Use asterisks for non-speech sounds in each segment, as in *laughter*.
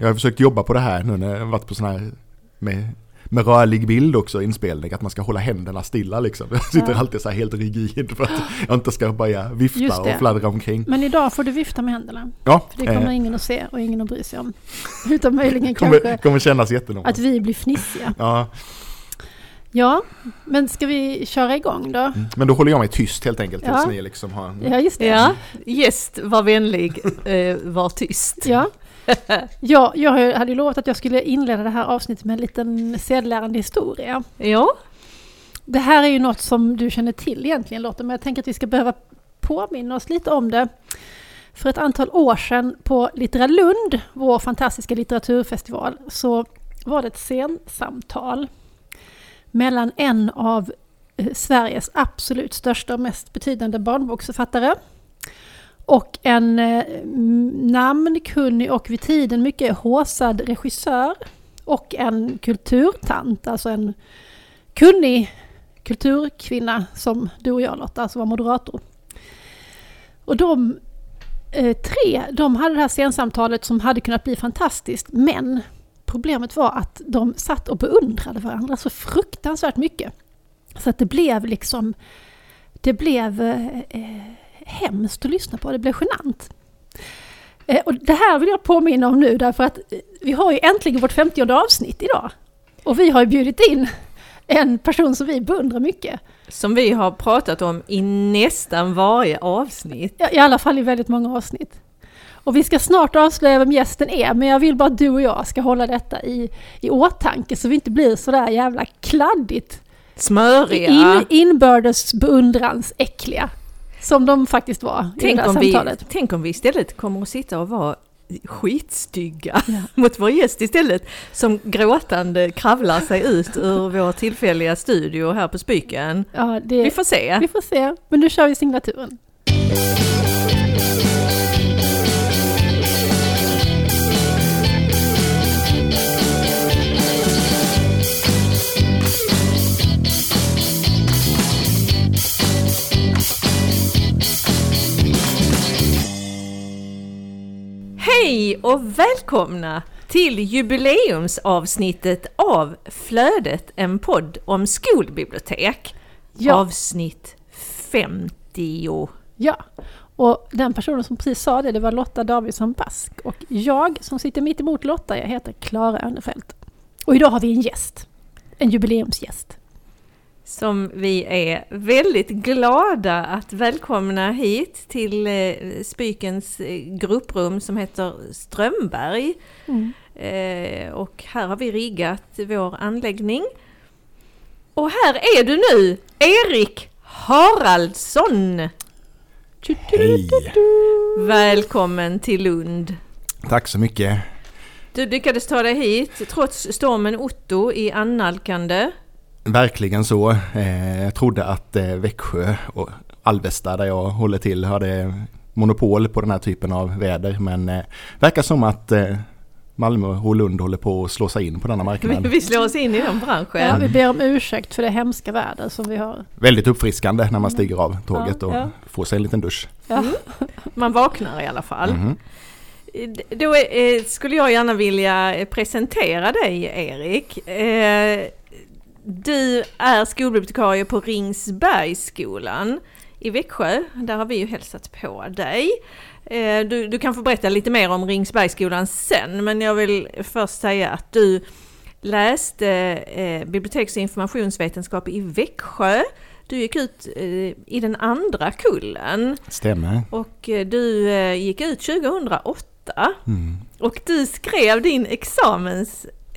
Jag har försökt jobba på det här nu när jag varit på sådana här med, med rörlig bild också inspelning, att man ska hålla händerna stilla liksom. Jag sitter Ja. alltid så här helt rigid för att jag inte ska börja vifta och fladdra omkring. Men idag får du vifta med händerna. Ja, För det kommer eh, ingen att se och ingen att bry sig om. *laughs* Utan möjligen kommer, kanske kommer kännas jättenormalt. att vi blir fnissiga. Ja, Ja, men ska vi köra igång då? mm. men då håller jag mig tyst helt enkelt tills Ja. ni liksom har... Ja, just det. Ja, gäst, var vänlig, eh, var tyst. Ja. *laughs* Ja, jag hade ju lovat att jag skulle inleda det här avsnittet med en liten sedlärande historia. Ja, Det här är ju något som du känner till egentligen Lotta, men jag tänker att vi ska behöva påminna oss lite om det. För ett antal år sedan på Littera Lund, vår fantastiska litteraturfestival, så var det ett scensamtal mellan en av eh, Sveriges absolut största och mest betydande barnboksförfattare och en eh, namnkunnig och vid tiden mycket håsad regissör och en kulturtant, alltså en kunnig kulturkvinna som du och jag Lotta, som var moderator. Och de eh, tre, de hade det här scensamtalet som hade kunnat bli fantastiskt, men problemet var att de satt och beundrade varandra så fruktansvärt mycket. Så att det blev liksom, det blev eh, eh, hemskt att lyssna på, det blev genant. Eh, och det här vill jag påminna om nu därför att eh, vi har ju äntligen vårt 50 avsnitt idag. Och vi har ju bjudit in en person som vi beundrar mycket. som vi har pratat om i nästan varje avsnitt. I alla fall i väldigt många avsnitt. Och vi ska snart avslöja vem gästen är, men jag vill bara att du och jag ska hålla detta i, i åtanke så vi inte blir sådär jävla kladdigt Smöriga. in, inbördes beundrans äckliga. Som de faktiskt var i tänk, det här om vi, samtalet. tänk om vi istället kommer att sitta och vara skitstygga Ja. *laughs* mot vår gäst istället. Som gråtande kravlar sig ut ur vår tillfälliga studio här på Spyken. Ja, det, Vi får se. vi får se. Men nu kör vi signaturen. Hej och välkomna till jubileumsavsnittet av Flödet, en podd om skolbibliotek. Ja. Avsnitt 50. Ja, och den personen som precis sa det, det var Lotta Davidsson Bask. Och jag som sitter mitt emot Lotta, jag heter Klara Örnefelt. Och idag har vi en gäst. En jubileumsgäst. Som vi är väldigt glada att välkomna hit till eh, Spykens eh, grupprum som heter Strömberg. Mm. Eh, och här har vi riggat vår anläggning. Och här är du nu, Erik Haraldsson! Hej! Välkommen till Lund. Tack så mycket. Du lyckades ta dig hit trots stormen Otto i annalkande. Verkligen så. Eh, jag trodde att eh, Växjö och Alvesta där jag håller till hade monopol på den här typen av väder. Men eh, verkar som att Malmö och Lund håller på att slå sig in på denna marknad. *laughs* vi slår oss in i den Ja, branschen. vi ber om ursäkt för det hemska väder som vi har. Väldigt uppfriskande när man stiger av tåget Ja, och ja. får sig en liten dusch. Ja. Man vaknar i alla fall. Mhm. Då eh, skulle jag gärna vilja presentera dig Erik. Du är skolbibliotekarie på Ringsbergsskolan i Växjö. Där har vi ju hälsat på dig. Eh, du, du kan få berätta lite mer om Ringsbergsskolan sen, men jag vill först säga att du läste eh, biblioteks och informationsvetenskap i Växjö. Du gick ut eh, i den andra kullen Stämmer. och eh, du gick ut 2008 Mm. och du skrev din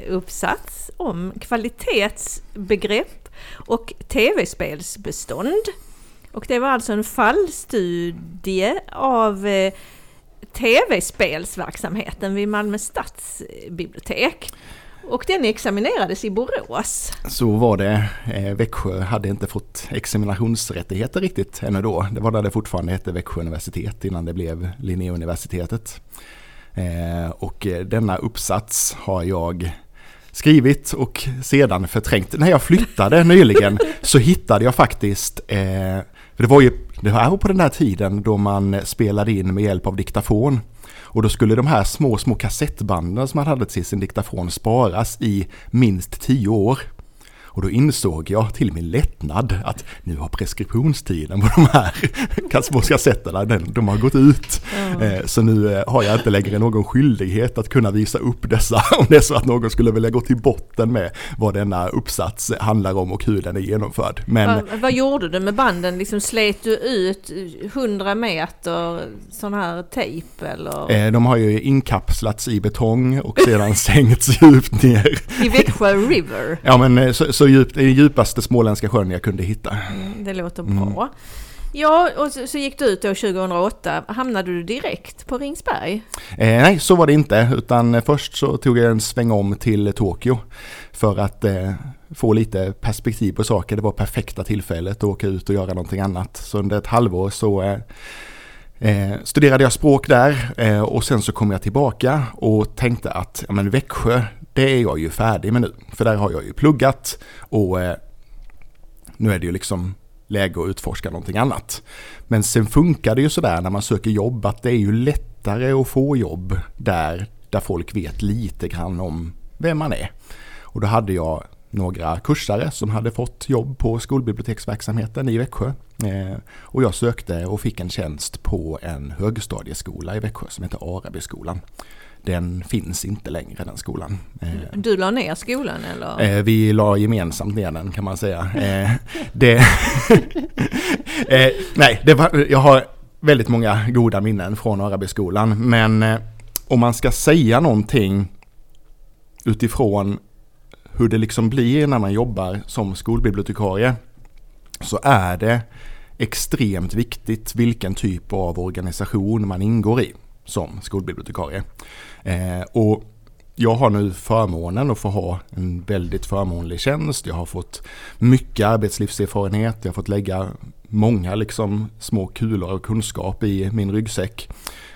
uppsats om kvalitetsbegrepp och tv-spelsbestånd. Och det var alltså en fallstudie av eh, tv-spelsverksamheten vid Malmö stadsbibliotek. Och den examinerades i Borås. Så var det. Eh, Växjö hade inte fått examinationsrättigheter riktigt ännu då. Det var där det fortfarande hette Växjö universitet innan det blev Linnéuniversitetet. Eh, och eh, denna uppsats har jag skrivit och sedan förträngt. När jag flyttade nyligen så hittade jag faktiskt, eh, för det var ju Det här på den här tiden då man spelade in med hjälp av diktafon. Och då skulle de här små, små kassettbanden som man hade till sin diktafon sparas i minst tio år. Och då insåg jag till min lättnad att nu har preskriptionstiden på de här *laughs* kassetterna, den, de har gått ut. Mm. Så nu eh, har jag inte längre någon skyldighet att kunna visa upp dessa *laughs* om det är så att någon skulle vilja gå till botten med vad denna uppsats handlar om och hur den är genomförd. Men, vad, vad gjorde du med banden? Liksom slet du ut 100 meter sån här tejp eller? Eh, de har ju inkapslats i betong och sedan *laughs* sänkts djupt ner. I Växjö River? Ja men så, så djupt, den djupaste småländska sjön jag kunde hitta. Mm, det låter bra. Mm. Ja, och så, så, gick du ut då 2008. Hamnade du direkt på Ringsberg? Eh, nej, så var det inte. Utan först så tog jag en sväng om till Tokyo för att eh, få lite perspektiv på saker. Det var perfekta tillfället att åka ut och göra någonting annat. Så under ett halvår så eh, Eh, studerade jag språk där eh, och sen så kom jag tillbaka och tänkte att ja, men Växjö, det är jag ju färdig med nu. För där har jag ju pluggat och eh, nu är det ju liksom läge att utforska någonting annat. Men sen funkar det ju sådär när man söker jobb att det är ju lättare att få jobb där, där folk vet lite grann om vem man är. Och då hade jag några kursare som hade fått jobb på skolbiblioteksverksamheten i Växjö. Eh, och jag sökte och fick en tjänst på en högstadieskola i Växjö som heter Arabyskolan den finns inte längre den skolan. Eh, du la ner skolan eller? Eh, vi la gemensamt ner den kan man säga. Eh, det *laughs* nej, det var, jag har väldigt många goda minnen från Arabyskolan men om man ska säga någonting utifrån hur det liksom blir när man jobbar som skolbibliotekarie så är det extremt viktigt vilken typ av organisation man ingår i som skolbibliotekarie. Eh, och jag har nu förmånen att få ha en väldigt förmånlig tjänst. Jag har fått mycket arbetslivserfarenhet. Jag har fått lägga många liksom små kulor av kunskap i min ryggsäck.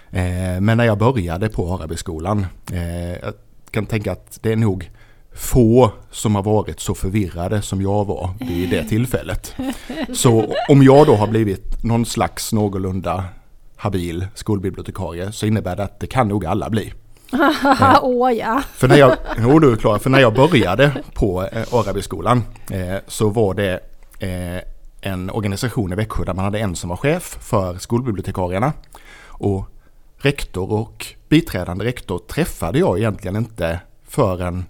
Eh, men när jag började på Arabyskolan, eh, jag kan tänka att det är nog få som har varit så förvirrade som jag var vid det *laughs* tillfället. Så om jag då har blivit någon slags någorlunda habil skolbibliotekarie så innebär det att det kan nog alla bli. *laughs* Åh oh, ja. För när jag, jo, du klar, för när jag började på eh, Arabyskolan eh, så var det eh, en organisation i Växjö där man hade en som var chef för skolbibliotekarierna. Och rektor och biträdande rektor träffade jag egentligen inte förrän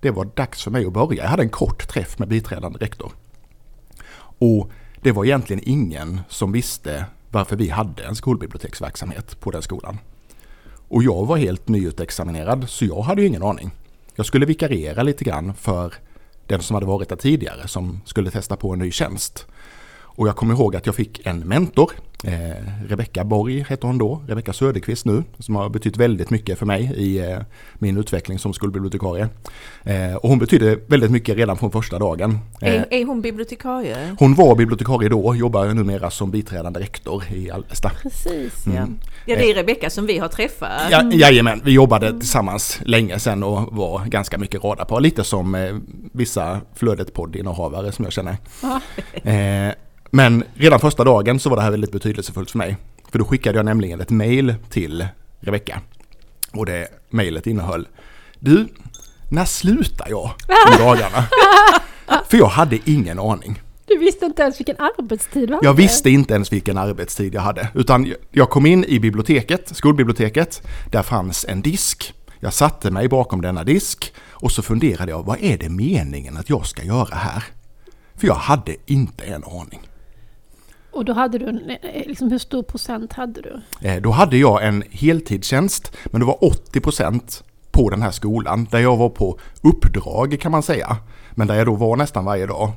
det var dags för mig att börja. Jag hade en kort träff med biträdande rektor. Och det var egentligen ingen som visste varför vi hade en skolbiblioteksverksamhet på den skolan. Och jag var helt nyutexaminerad så jag hade ju ingen aning. Jag skulle vikariera lite grann för den som hade varit där tidigare som skulle testa på en ny tjänst. Och jag kommer ihåg att jag fick en mentor Eh, Rebecka Borg heter hon då, Rebecka Söderqvist nu, som har betytt väldigt mycket för mig i eh, min utveckling som skolbibliotekarie. Eh, och hon betydde väldigt mycket redan från första dagen. Är, eh, är hon bibliotekarie? Hon var bibliotekarie då, jobbar numera som biträdande rektor i Alvesta. Precis, mm. ja. Ja, det är Rebecka som vi har träffat. Ja, jajamän, vi jobbade mm. tillsammans länge sedan och var ganska mycket radarpar. Lite som eh, vissa Flödet-poddinnehavare som jag känner. Men redan första dagen så var det här väldigt betydelsefullt för mig. För då skickade jag nämligen ett mail till Rebecka. Och det mejlet innehöll Du, när slutar jag om *laughs* dagarna? för jag hade ingen aning. Du visste inte ens vilken arbetstid du hade? Jag visste inte ens vilken arbetstid jag hade. Utan jag kom in i biblioteket, skolbiblioteket. Där fanns en disk. Jag satte mig bakom denna disk och så funderade jag, vad är det meningen att jag ska göra här? För jag hade inte en aning. Och då hade du, eh, liksom, hur stor procent hade du? Eh, då hade jag en heltidstjänst, men det var 80 procent på den här skolan, där jag var på uppdrag kan man säga. Men där jag då var nästan varje dag.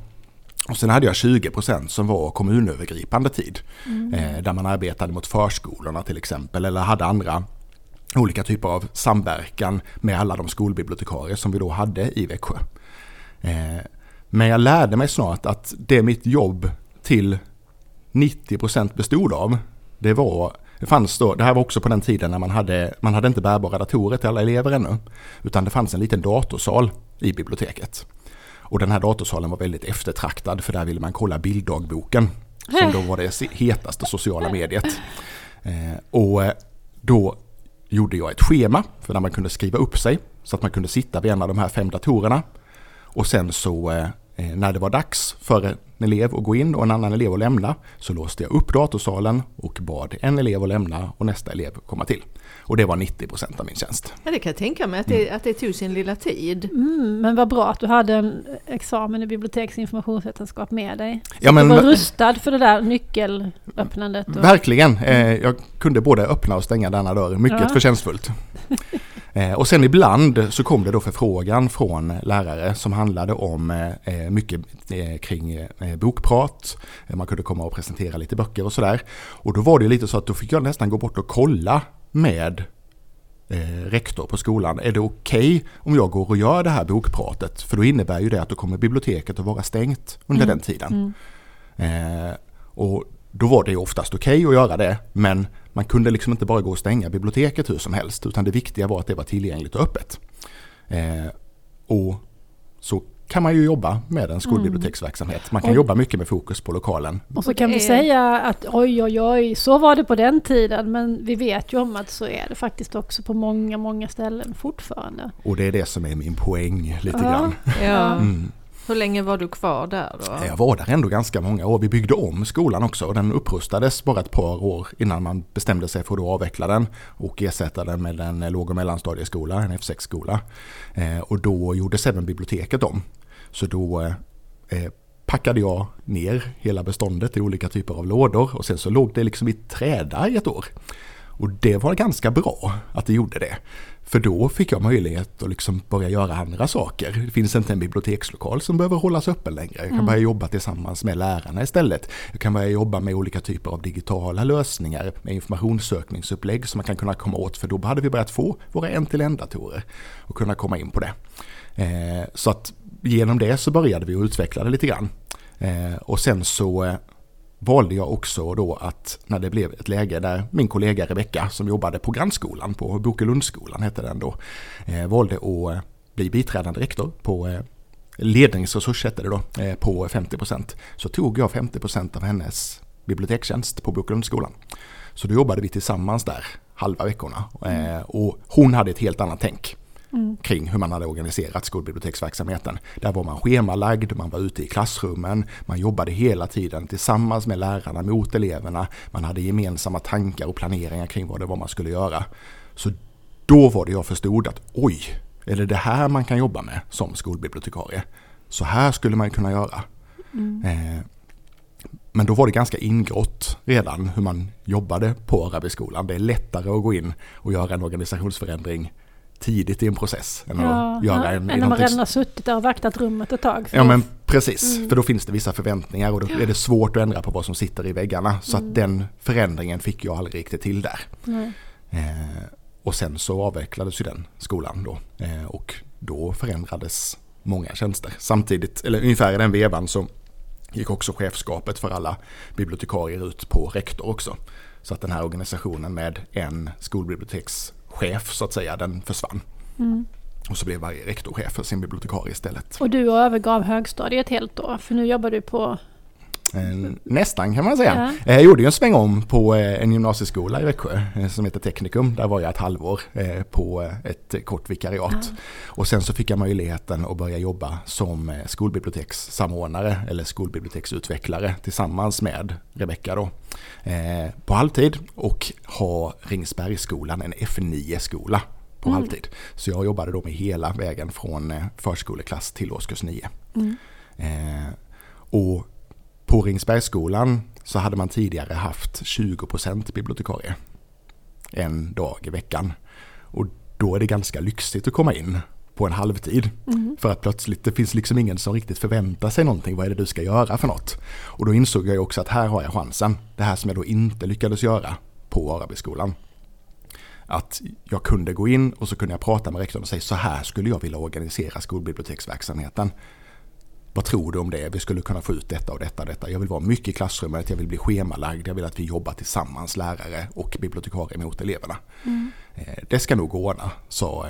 Och sen hade jag 20 procent som var kommunövergripande tid. Mm. Eh, där man arbetade mot förskolorna till exempel, eller hade andra olika typer av samverkan med alla de skolbibliotekarier som vi då hade i Växjö. Men jag lärde mig snart att det mitt jobb till 90% bestod av, det var det fanns då, det här var också på den tiden när man hade, man hade inte bärbara datorer till alla elever ännu. Utan det fanns en liten datorsal i biblioteket. Och den här datorsalen var väldigt eftertraktad för där ville man kolla bilddagboken. som då var det hetaste sociala mediet. Eh, och eh, då gjorde jag ett schema för när man kunde skriva upp sig så att man kunde sitta vid en av de här fem datorerna. Och sen så eh, Eh, när det var dags för en elev att gå in och en annan elev att lämna så låste jag upp datorsalen och bad en elev att lämna och nästa elev komma till. Och det var 90 procent av min tjänst. Ja, det kan jag tänka mig att det, mm. att det tog sin lilla tid. Mm, men vad bra att du hade en examen i biblioteks och informationsvetenskap med dig. Så ja, men, du var rustad för det där nyckelöppnandet. Och... Verkligen. Eh, jag kunde både öppna och stänga denna dörr mycket ja. förtjänstfullt. *laughs* Eh, och sen ibland så kom det då förfrågan från lärare som handlade om eh, mycket eh, kring eh, bokprat. Man kunde komma och presentera lite böcker och sådär. Och då var det lite så att då fick jag nästan gå bort och kolla med eh, rektor på skolan. Är det okej okay om jag går och gör det här bokpratet? För då innebär ju det att då kommer biblioteket att vara stängt under mm. den tiden. Mm. Eh, och då var det ju oftast okej okay att göra det, men man kunde liksom inte bara gå och stänga biblioteket hur som helst, utan det viktiga var att det var tillgängligt och öppet. Eh, och så kan man ju jobba med en skolbiblioteksverksamhet. Man kan och, jobba mycket med fokus på lokalen. Och så kan vi säga att oj oj oj, så var det på den tiden. Men vi vet ju om att så är det faktiskt också på många, många ställen fortfarande. Och det är det som är min poäng lite ja. grann. Ja. Mm. Hur länge var du kvar där då? Jag var där ändå ganska många år. Vi byggde om skolan också och den upprustades bara ett par år innan man bestämde sig för att avveckla den och ersätta den med en låg och mellanstadieskola, en F6-skola. Eh, och då gjordes även biblioteket om. Så då eh, packade jag ner hela beståndet i olika typer av lådor och sen så låg det liksom i träda i ett år. Och det var ganska bra att det gjorde det. För då fick jag möjlighet att liksom börja göra andra saker. Det finns inte en bibliotekslokal som behöver hållas öppen längre. Jag kan mm. börja jobba tillsammans med lärarna istället. Jag kan börja jobba med olika typer av digitala lösningar med informationssökningsupplägg som man kan kunna komma åt. För då hade vi börjat få våra en-till-en-datorer och kunna komma in på det. Eh, så att genom det så började vi utveckla det lite grann. Eh, och sen så eh, valde jag också då att när det blev ett läge där min kollega Rebecka som jobbade på grannskolan på Bokelundsskolan hette den då, eh, valde att bli biträdande rektor på ledningsresurs hette det då, på 50% Så tog jag 50% av hennes bibliotekstjänst på Bokelundsskolan. Så då jobbade vi tillsammans där halva veckorna mm. och hon hade ett helt annat tänk mm. kring hur man hade organiserat skolbiblioteksverksamheten. Där var man schemalagd, man var ute i klassrummen, man jobbade hela tiden tillsammans med lärarna mot eleverna, man hade gemensamma tankar och planeringar kring vad det var man skulle göra. Så då var det jag förstod att oj, är det det här man kan jobba med som skolbibliotekarie? Så här skulle man kunna göra. Mm. Eh, men då var det ganska ingrått redan hur man jobbade på Arabiskolan. Det är lättare att gå in och göra en organisationsförändring tidigt i en process. Än ja, att göra en, än när man redan har suttit där och vaktat rummet ett tag. Ja men precis, mm. för då finns det vissa förväntningar och då är det svårt att ändra på vad som sitter i väggarna. Så mm. att den förändringen fick jag aldrig riktigt till där. Eh, och sen så avvecklades ju den skolan då. Eh, och då förändrades många tjänster. Samtidigt, eller ungefär i den vevan så gick också chefskapet för alla bibliotekarier ut på rektor också. Så att den här organisationen med en skolbiblioteks chef så att säga, den försvann. Mm. Och så blev varje rektor chef för sin bibliotekarie istället. Och du övergav högstadiet helt då? För nu jobbar du på nästan kan man säga. Ja. Jag gjorde en sväng om på eh, en gymnasieskola i Växjö eh, som heter Teknikum. Där var jag ett halvår på ett kort vikariat. Ja. Och sen så fick jag möjligheten att börja jobba som skolbibliotekssamordnare eller skolbiblioteksutvecklare tillsammans med Rebecka då. På halvtid och ha Ringsbergsskolan, en F9-skola på mm. halvtid. Så jag jobbade då med hela vägen från förskoleklass till årskurs 9. Mm. Och på Ringsbergsskolan så hade man tidigare haft 20% bibliotekarie en dag i veckan. Och då är det ganska lyxigt att komma in på en halvtid. Mm. För att plötsligt, det finns liksom ingen som riktigt förväntar sig någonting, vad är det du ska göra för något? Och då insåg jag också att här har jag chansen, det här som jag då inte lyckades göra på Arabiskolan. Att jag kunde gå in och så kunde jag prata med rektorn och säga så här skulle jag vilja organisera skolbiblioteksverksamheten. Vad tror du om det? Vi skulle kunna få ut detta och detta och detta. Jag vill vara mycket i klassrummet, jag vill bli schemalagd, jag vill att vi jobbar tillsammans, lärare och bibliotekarier mot eleverna. Mm. Eh, det ska nog ordna, sa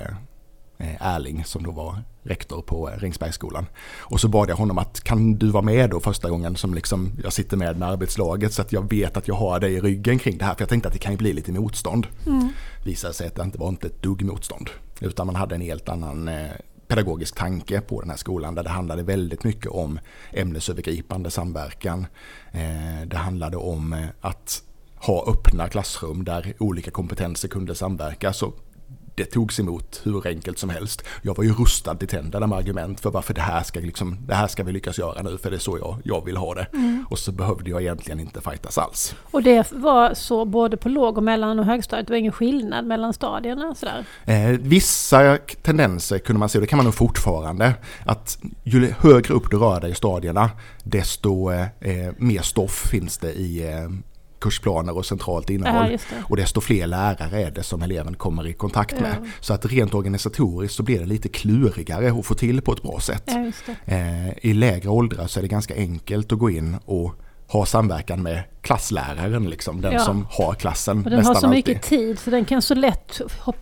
eh, Erling som då var rektor på eh, Ringsbergsskolan. Och så bad jag honom att kan du vara med då första gången som liksom jag sitter med med arbetslaget så att jag vet att jag har dig i ryggen kring det här. För jag tänkte att det kan ju bli lite motstånd. Mm. Visade sig att det inte var inte ett dugg motstånd. Utan man hade en helt annan pedagogisk tanke på den här skolan där det handlade väldigt mycket om ämnesövergripande samverkan. Eh, det handlade om eh, att ha öppna klassrum där olika kompetenser kunde samverka. Så det togs emot hur enkelt som helst. Jag var ju rustad till tänderna med argument för varför det här ska, liksom, det här ska vi lyckas göra nu för det är så jag, jag vill ha det. Mm. Och så behövde jag egentligen inte fightas alls. Och det var så både på låg och mellan och högstadiet? Det var ingen skillnad mellan stadierna? Sådär. Eh, vissa tendenser kunde man se, och det kan man nog fortfarande, att ju högre upp du rör dig i stadierna desto eh, mer stoff finns det i eh, kursplaner och centralt innehåll. Ja, och desto fler lärare är det som eleven kommer i kontakt med. Ja. Så att rent organisatoriskt så blir det lite klurigare att få till på ett bra sätt. Ja, eh, I lägre åldrar så är det ganska enkelt att gå in och ha samverkan med klassläraren, liksom, den ja. som har klassen och Den har så alltid. mycket tid så den kan så lätt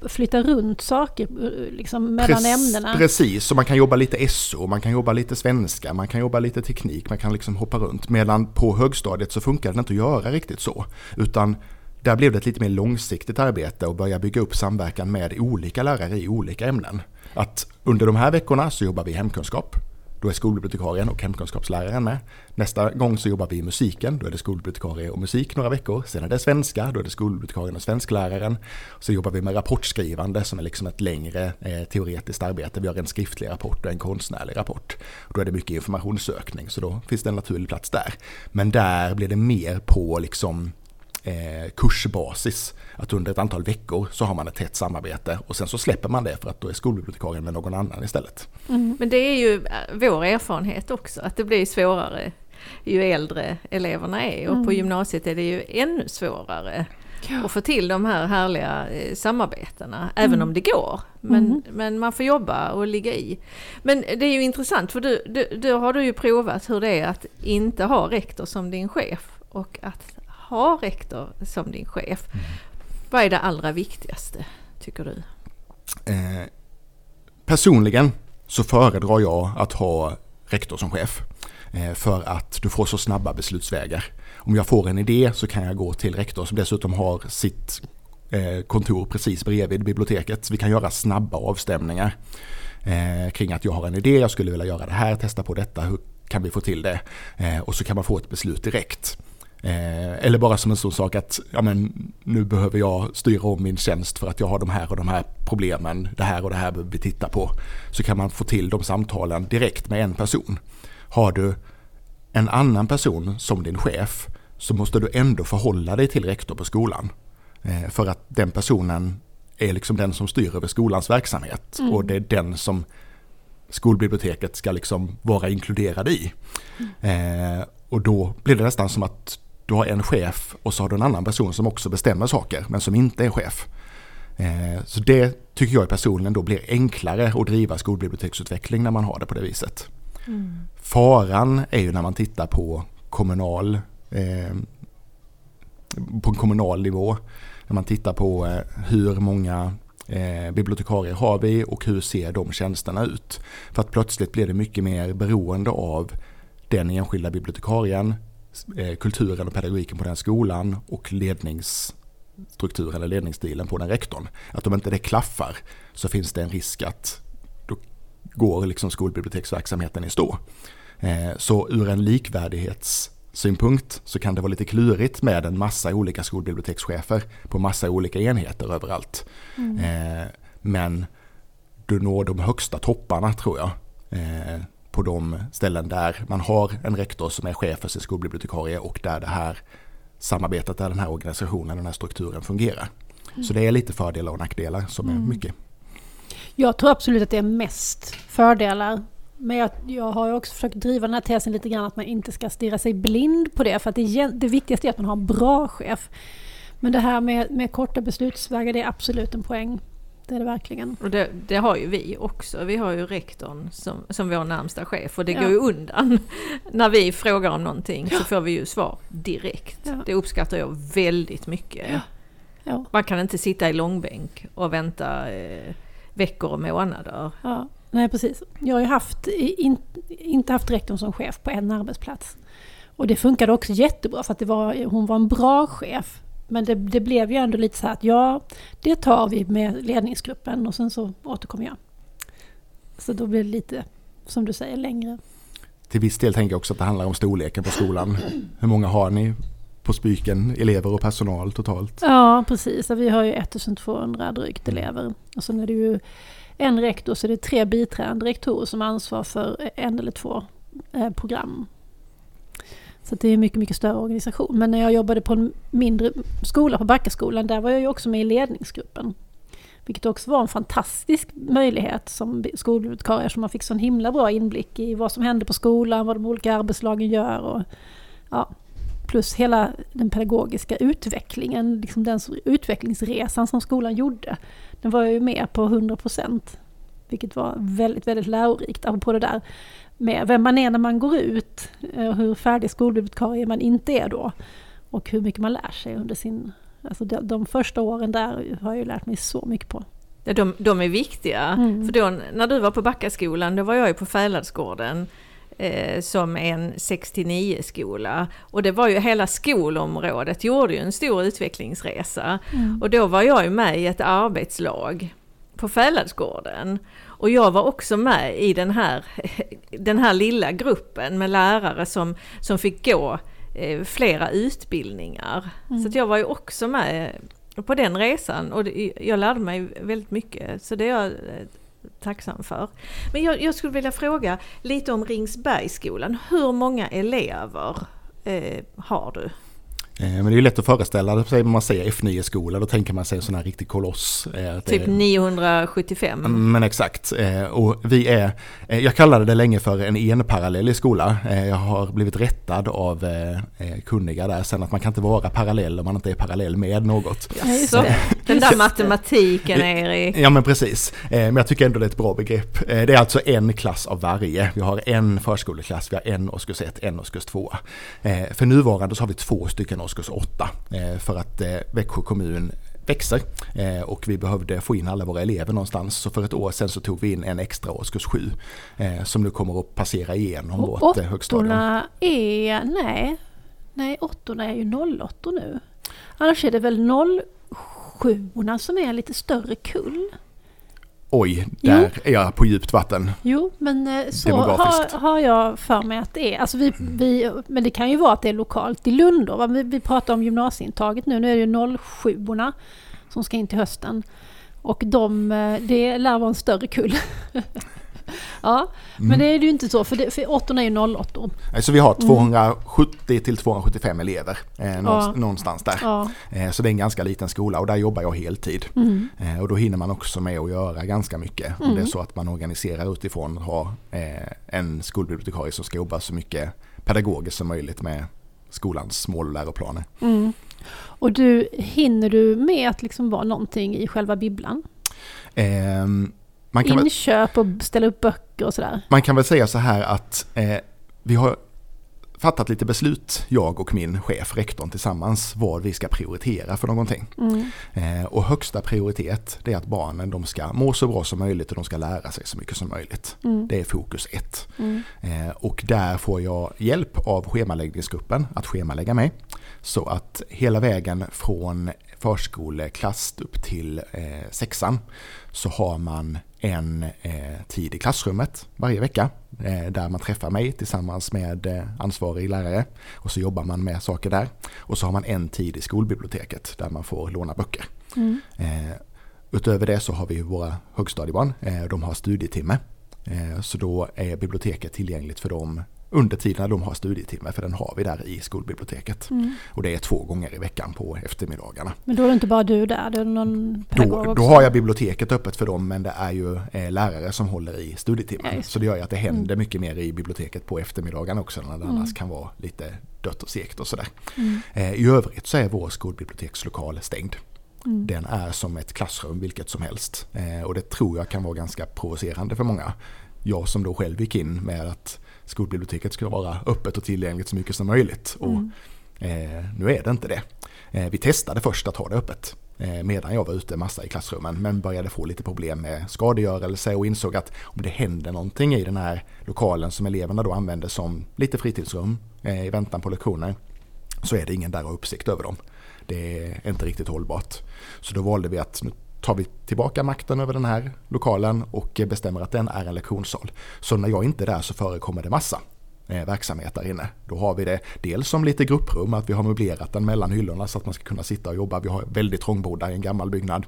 flytta runt saker liksom, mellan Prec ämnena. Precis, så man kan jobba lite SO, man kan jobba lite svenska, man kan jobba lite teknik, man kan liksom hoppa runt. Medan på högstadiet så funkar det inte att göra riktigt så. Utan där blev det ett lite mer långsiktigt arbete och börja bygga upp samverkan med olika lärare i olika ämnen. Att under de här veckorna så jobbar vi hemkunskap. Då är skolbibliotekarien och hemkunskapsläraren med. Nästa gång så jobbar vi i musiken, då är det skolbibliotekarie och musik några veckor. Sen är det svenska, då är det skolbibliotekarien och svenskläraren. Så jobbar vi med rapportskrivande som är liksom ett längre eh, teoretiskt arbete. Vi har en skriftlig rapport och en konstnärlig rapport. Då är det mycket informationssökning, så då finns det en naturlig plats där. Men där blir det mer på liksom eh, kursbasis. Att under ett antal veckor så har man ett tätt samarbete och sen så släpper man det för att då är skolbibliotekarien med någon annan istället. Mm. Men det är ju eh, vår erfarenhet också att det blir svårare ju äldre eleverna är och mm. på gymnasiet är det ju ännu svårare ja. att få till de här härliga eh, samarbetena, även mm. om det går. Men, mm. men man får jobba och ligga i. Men det är ju intressant för du, du, du har du ju provat hur det är att inte ha rektor som din chef och att ha rektor som din chef. Vad är det allra viktigaste tycker du? Eh, personligen så föredrar jag att ha rektor som chef. Eh, för att du får så snabba beslutsvägar. Om jag får en idé så kan jag gå till rektor som dessutom har sitt eh, kontor precis bredvid biblioteket. Vi kan göra snabba avstämningar eh, kring att jag har en idé, jag skulle vilja göra det här, testa på detta, hur kan vi få till det? Eh, och så kan man få ett beslut direkt. Eh, eller bara som en sån sak att ja, men, nu behöver jag styra om min tjänst för att jag har de här och de här problemen. Det här och det här behöver vi titta på. Så kan man få till de samtalen direkt med en person. Har du en annan person som din chef så måste du ändå förhålla dig till rektor på skolan. Eh, för att den personen är liksom den som styr över skolans verksamhet mm. och det är den som skolbiblioteket ska liksom vara inkluderad i. Mm. Eh, och då blir det nästan som att du har en chef och så har du en annan person som också bestämmer saker men som inte är chef. Eh, så det tycker jag personligen då blir enklare att driva skolbiblioteksutveckling när man har det på det viset. Mm. Faran är ju när man tittar på kommunal eh, på en kommunal nivå. När man tittar på eh, hur många eh, bibliotekarier har vi och hur ser de tjänsterna ut. För att plötsligt blir det mycket mer beroende av den enskilda bibliotekarien, kulturen och pedagogiken på den skolan och ledningsstrukturen eller ledningsstilen på den rektorn. Att om inte det klaffar så finns det en risk att då går liksom skolbiblioteksverksamheten i stå. Eh, så ur en likvärdighetssynpunkt så kan det vara lite klurigt med en massa olika skolbibliotekschefer på massa olika enheter överallt. Mm. Eh, men du når de högsta topparna tror jag på de ställen där man har en rektor som är chef för sin skolbibliotekarie och där det här samarbetet, där den här organisationen, den här strukturen fungerar. Mm. Så det är lite fördelar och nackdelar som mm. är mycket. Jag tror absolut att det är mest fördelar. Men jag, jag har också försökt driva den här tesen lite grann att man inte ska stirra sig blind på det. För att det, det viktigaste är att man har en bra chef. Men det här med, med korta beslutsvägar, det är absolut en poäng. Det är det verkligen. Och det, det, har ju vi också. Vi har ju rektorn som, som vår närmsta chef och det ja. går ju undan. När vi frågar om någonting ja. så får vi ju svar direkt. Ja. Det uppskattar jag väldigt mycket. Man kan inte sitta i långbänk och vänta, eh, veckor och månader. Ja, nej precis. Jag har ju haft, in, inte haft rektorn som chef på en arbetsplats. Och det funkade också jättebra för att var, hon var en bra chef. Men det, det blev ju ändå lite så här att ja, det tar vi med ledningsgruppen och sen så återkommer jag. Så då blir det lite, som du säger, längre. Till viss del tänker jag också att det handlar om storleken på skolan. Hur många har ni på Spyken, elever och personal totalt? Ja, precis. Vi har ju 1200 drygt elever. Och sen är det ju en rektor, så det är tre biträdande rektorer som ansvar för en eller två eh, program. Så det är en mycket, mycket större organisation. Men när jag jobbade på en mindre skola, på Backaskolan, där var jag ju också med i ledningsgruppen. Vilket också var en fantastisk möjlighet som skolbibliotekarie, som man fick sån himla bra inblick i vad som händer på skolan, vad de olika arbetslagen gör. Och, ja, plus hela den pedagogiska utvecklingen, liksom den utvecklingsresan som skolan gjorde. Den var jag ju med på 100 procent. Vilket var väldigt, väldigt lärorikt, på det där med vem man är när man går ut, eh, hur färdig skolbibliotekarie man inte är då. Och hur mycket man lär sig under sin... Alltså de, de första åren där har jag ju lärt mig så mycket på. Ja, de, de är viktiga. Mm. För då när du var på Backaskolan, då var jag ju på Fäladsgården eh, som en 69 skola. Och det var ju hela skolområdet gjorde ju en stor utvecklingsresa. Mm. Och då var jag ju med i ett arbetslag på Fäladsgården. Och jag var också med i den här, den här lilla gruppen med lärare som, som fick gå eh, flera utbildningar. Mm. Så jag var ju också med på den resan och det, jag lärde mig väldigt mycket. Så det är jag eh, tacksam för. Men jag, jag skulle vilja fråga lite om Ringsbergsskolan. Hur många elever eh, har du? Eh, men det är ju lätt att föreställa sig när man säger F9-skola, då tänker man sig en sån här riktig koloss. Eh, typ 975. Mm, men exakt. Eh, och vi är, jag kallade det länge för en enparallellig skola. Jag har blivit rättad av kunniga där sen att man kan inte vara parallell om man inte är parallell med något. Ja, *laughs* Den där matematiken Erik. Ja men precis. Men jag tycker ändå det är ett bra begrepp. Det är alltså en klass av varje. Vi har en förskoleklass, vi har en årskurs 1, en årskurs 2. För nuvarande så har vi två stycken årskurs 8 eh, för att eh, Växjö kommun växer eh, och vi behövde få in alla våra elever någonstans. Så för ett år sedan så tog vi in en extra årskurs 7 som nu kommer att passera igenom och vårt högstadium. Är, nej, nej åttorna är ju 08 nu. Annars är det väl 07 som är en lite större kull. Oj, där jo. är jag på djupt vatten. Jo, men eh, så har, har, jag för mig att det är. Alltså vi, vi, men det kan ju vara att det är lokalt i Lund då. Vi, vi pratar om gymnasieintaget nu. Nu är det ju 07 som ska in till hösten. Och de, eh, det lär vara en större kull. *laughs* *laughs* ja, men mm. det är det ju inte så, för, det, för åttorna är ju 08 Så vi har 270 mm. till 275 elever eh, ja. någonstans där. Ja. Eh, så det är en ganska liten skola och där jobbar jag heltid. Mm. Eh, och då hinner man också med att göra ganska mycket. Om det är mm. så att man organiserar utifrån och har eh, en skolbibliotekarie som ska jobba så mycket pedagogiskt som möjligt med skolans mål och läroplaner. Mm. Och du, hinner du med att liksom vara någonting i själva bibblan? Um, man kan Inköp och ställa upp böcker och sådär. Man kan väl säga så här att eh, vi har fattat lite beslut, jag och min chef, rektorn tillsammans, vad vi ska prioritera för någonting. Mm. Eh, och högsta prioritet det är att barnen de ska må så bra som möjligt och de ska lära sig så mycket som möjligt. Mm. Det är fokus ett. Mm. Eh, och där får jag hjälp av schemaläggningsgruppen att schemalägga mig. Så att hela vägen från förskoleklass upp till eh, sexan så har man en eh, tid i klassrummet varje vecka eh, där man träffar mig tillsammans med eh, ansvarig lärare och så jobbar man med saker där. Och så har man en tid i skolbiblioteket där man får låna böcker. Mm. Eh, utöver det så har vi våra högstadiebarn, eh, de har studietimme. Eh, så då är biblioteket tillgängligt för dem under tiden de har studietimme, för den har vi där i skolbiblioteket. Mm. Och det är två gånger i veckan på eftermiddagarna. Men då är det inte bara du där, det är någon pedagog då, också? Då har jag biblioteket öppet för dem, men det är ju eh, lärare som håller i studietimmen. Ja, så det gör ju att det händer mm. mycket mer i biblioteket på eftermiddagarna också, när det mm. annars kan vara lite dött och segt och sådär. Mm. Eh, I övrigt så är vår skolbibliotekslokal stängd. Mm. Den är som ett klassrum vilket som helst. Eh, och det tror jag kan vara ganska provocerande för många. Jag som då själv gick in med att skolbiblioteket ska vara öppet och tillgängligt så mycket som möjligt. Och, mm. eh, nu är det inte det. Eh, vi testade först att ha det öppet. eh, medan jag var ute massa i klassrummen men började få lite problem med skadegörelse och insåg att om det händer någonting i den här lokalen som eleverna då använder som lite fritidsrum eh, i väntan på lektioner så är det ingen där och uppsikt över dem. Det är inte riktigt hållbart. Så då valde vi att nu tar vi tillbaka makten över den här lokalen och bestämmer att den är en lektionssal. Så när jag inte är där så förekommer det massa verksamhet där inne. Då har vi det dels som lite grupprum, att vi har möblerat den mellan hyllorna så att man ska kunna sitta och jobba. Vi har väldigt trångbodda i en gammal byggnad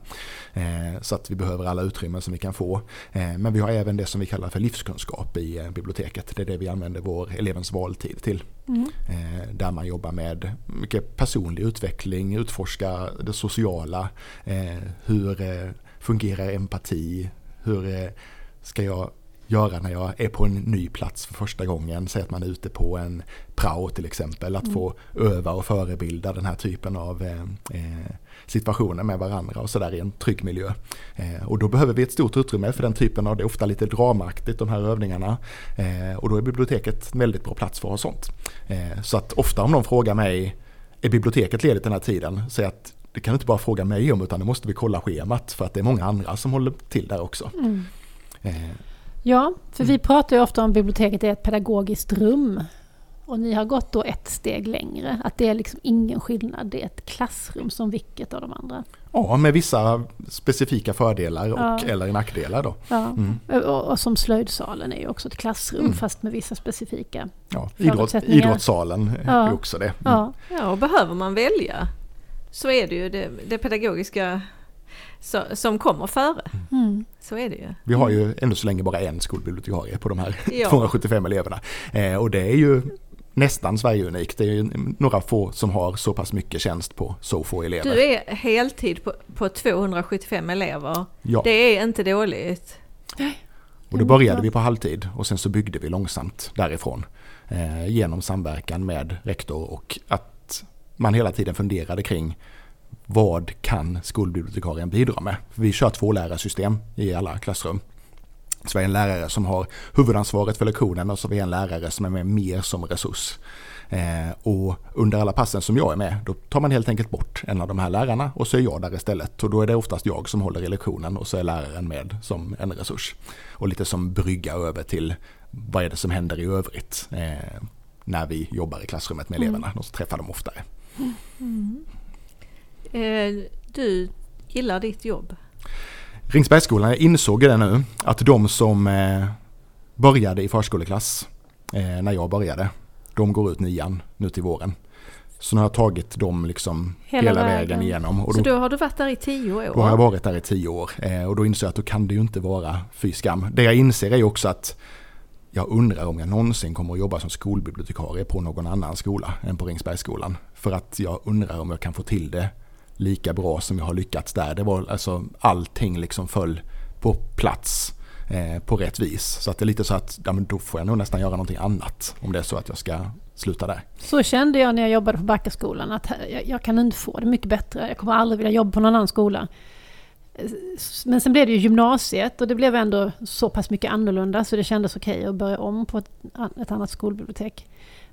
eh, så att vi behöver alla utrymmen som vi kan få. Eh, men vi har även det som vi kallar för livskunskap i eh, biblioteket. Det är det vi använder vår elevens valtid till. Mm. Eh, där man jobbar med mycket personlig utveckling, utforska det sociala, eh, hur fungerar empati, hur ska jag göra när jag är på en ny plats för första gången. Säg att man är ute på en prao till exempel. Att mm. få öva och förebilda den här typen av eh, eh, situationer med varandra och sådär i en trygg miljö. Eh, och då behöver vi ett stort utrymme för den typen av, det är ofta lite dramaktigt de här övningarna. Eh, och då är biblioteket en väldigt bra plats för att ha sånt. Eh, så att ofta om någon frågar mig, är biblioteket ledigt den här tiden? Säg att det kan du inte bara fråga mig om utan det måste vi kolla schemat för att det är många andra som håller till där också. Mm. Ja, för vi pratar ju ofta om biblioteket är ett pedagogiskt rum. Och ni har gått då ett steg längre, att det är liksom ingen skillnad, det är ett klassrum som vilket av de andra. Ja, med vissa specifika fördelar och ja. eller nackdelar då. Ja. Mm. Och, och, som slöjdsalen är ju också ett klassrum mm. fast med vissa specifika ja. Idrott, Idrottssalen ja. är också det. Mm. Ja. ja, och behöver man välja så är det ju det, det pedagogiska så, som kommer före. Mm. Så är det ju. Vi har ju ännu så länge bara en skolbibliotekarie på de här *laughs* ja. 275 eleverna. Eh, och det är ju nästan Sverige-unikt. Det är ju några få som har så pass mycket tjänst på så få elever. Du är heltid på, på 275 elever. Ja. Det är inte dåligt. Och då började vi på halvtid och sen så byggde vi långsamt därifrån. Eh, genom samverkan med rektor och att man hela tiden funderade kring vad kan skolbibliotekarien bidra med? Vi kör två lärarsystem i alla klassrum. Så vi har en lärare som har huvudansvaret för lektionen och så har vi en lärare som är med mer som resurs. Eh, och under alla passen som jag är med, då tar man helt enkelt bort en av de här lärarna och så är jag där istället. Och då är det oftast jag som håller i lektionen och så är läraren med som en resurs. Och lite som brygga över till vad är det som händer i övrigt eh, när vi jobbar i klassrummet med eleverna. Mm. De träffar dem oftare. Mm. Eh, du gillar ditt jobb? Ringsbergsskolan, jag insåg det nu, att de som eh, började i förskoleklass eh, när jag började, de går ut nian nu till våren. Så nu har jag tagit dem liksom hela, hela vägen. vägen igenom. Och så då har du varit där i tio år? Då har jag varit där i tio år. och då inser jag att då kan det ju inte vara fy skam. Det jag inser är också att jag undrar om jag någonsin kommer att jobba som skolbibliotekarie på någon annan skola än på Ringsbergsskolan. För att jag undrar om jag kan få till det lika bra som jag har lyckats där. Det var alltså allting liksom föll på plats eh, på rätt vis. Så att det är lite så att ja, men då får jag nog nästan göra någonting annat om det är så att jag ska sluta där. Så kände jag när jag jobbade på Backaskolan att jag, jag kan inte få det mycket bättre. Jag kommer aldrig vilja jobba på någon annan skola. Men sen blev det ju gymnasiet och det blev ändå så pass mycket annorlunda så det kändes okej okay att börja om på ett, ett annat skolbibliotek.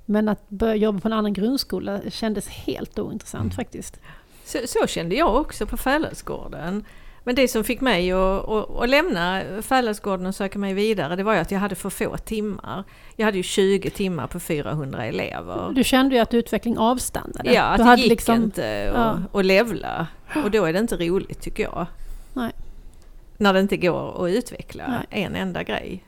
Men att börja jobba på en annan grundskola kändes helt ointressant mm. faktiskt. Så, så, kände jag också på Fälladsgården. Men det som fick mig att, att, att lämna Fälladsgården och söka mig vidare det var ju att jag hade för få timmar. Jag hade ju 20 timmar på 400 elever. Du kände ju att utveckling avstannade. Ja, att det gick liksom, inte att, ja. levla. Och då är det inte roligt tycker jag. Nej. När det inte går att utveckla Nej. en enda grej.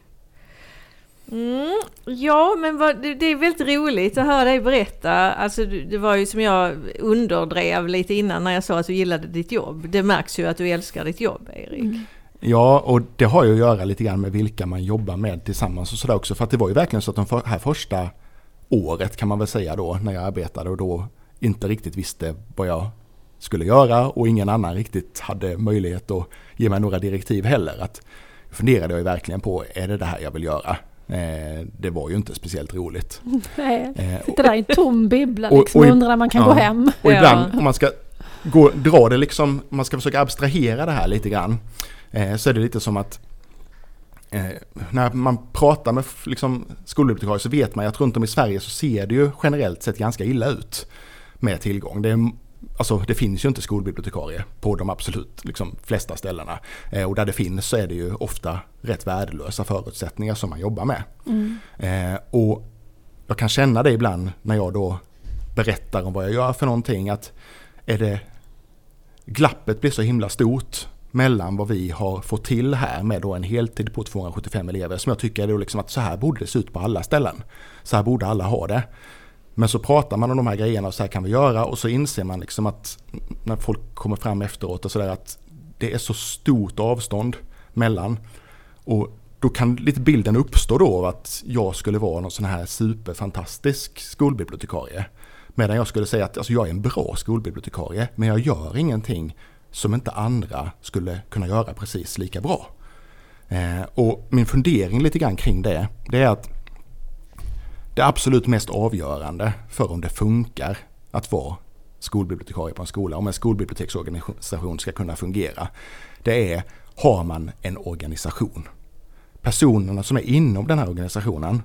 Mm, ja, men vad, det, det, är väldigt roligt att höra dig berätta. Alltså, det var ju som jag underdrev lite innan när jag sa att du gillade ditt jobb. Det märks ju att du älskar ditt jobb, Erik. Mm. Ja, och det har ju att göra lite grann med vilka man jobbar med tillsammans och sådär också. För att det var ju verkligen så att de här första året kan man väl säga då, när jag arbetade och då inte riktigt visste vad jag skulle göra och ingen annan riktigt hade möjlighet att ge mig några direktiv heller. Att funderade jag ju verkligen på, är det det här jag vill göra? Eh, det var ju inte speciellt roligt. *laughs* Nej, eh, sitter där i en tom bibbla liksom och, och undrar när man kan ja, gå hem. Och ibland om man ska gå, dra det liksom, om man ska försöka abstrahera det här lite grann. Eh, så är det lite som att eh, när man pratar med liksom, skolbibliotekarier så vet man ju att runt om i Sverige så ser det ju generellt sett ganska illa ut med tillgång. Det är Alltså det finns ju inte skolbibliotekarie på de absolut liksom, flesta ställena. Eh, och där det finns så är det ju ofta rätt värdelösa förutsättningar som man jobbar med. Mm. Eh, och jag kan känna det ibland när jag då berättar om vad jag gör för någonting att är det glappet blir så himla stort mellan vad vi har fått till här med då en heltid på 275 elever som jag tycker är liksom att så här borde det se ut på alla ställen. Så här borde alla ha det. Men så pratar man om de här grejerna och så här kan vi göra och så inser man liksom att när folk kommer fram efteråt och sådär att det är så stort avstånd mellan. Och då kan lite bilden uppstå då av att jag skulle vara någon sån här superfantastisk skolbibliotekarie. Medan jag skulle säga att alltså, jag är en bra skolbibliotekarie men jag gör ingenting som inte andra skulle kunna göra precis lika bra. Eh, och min fundering lite grann kring det, det är att det absolut mest avgörande för om det funkar att vara skolbibliotekarie på en skola, om en skolbiblioteksorganisation ska kunna fungera, det är har man en organisation. Personerna som är inom den här organisationen,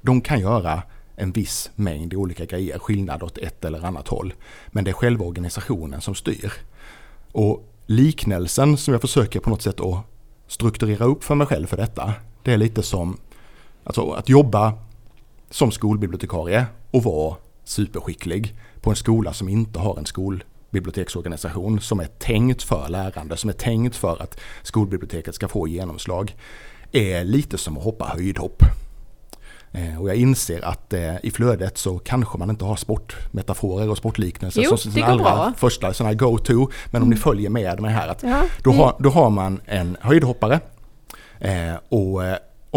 de kan göra en viss mängd olika grejer, skillnad åt ett eller annat håll. Men det är själva organisationen som styr. Och liknelsen som jag försöker på något sätt att strukturera upp för mig själv för detta, det är lite som alltså, att jobba som skolbibliotekarie och vara superskicklig på en skola som inte har en skolbiblioteksorganisation som är tänkt för lärande, som är tänkt för att skolbiblioteket ska få genomslag, är lite som att hoppa höjdhopp. Eh, och jag inser att eh, i flödet så kanske man inte har sportmetaforer och sportliknelser jo, som sin allra bra. första sån go-to. Men om ni följer med mig här att Ja, då, har, då har man en höjdhoppare eh, och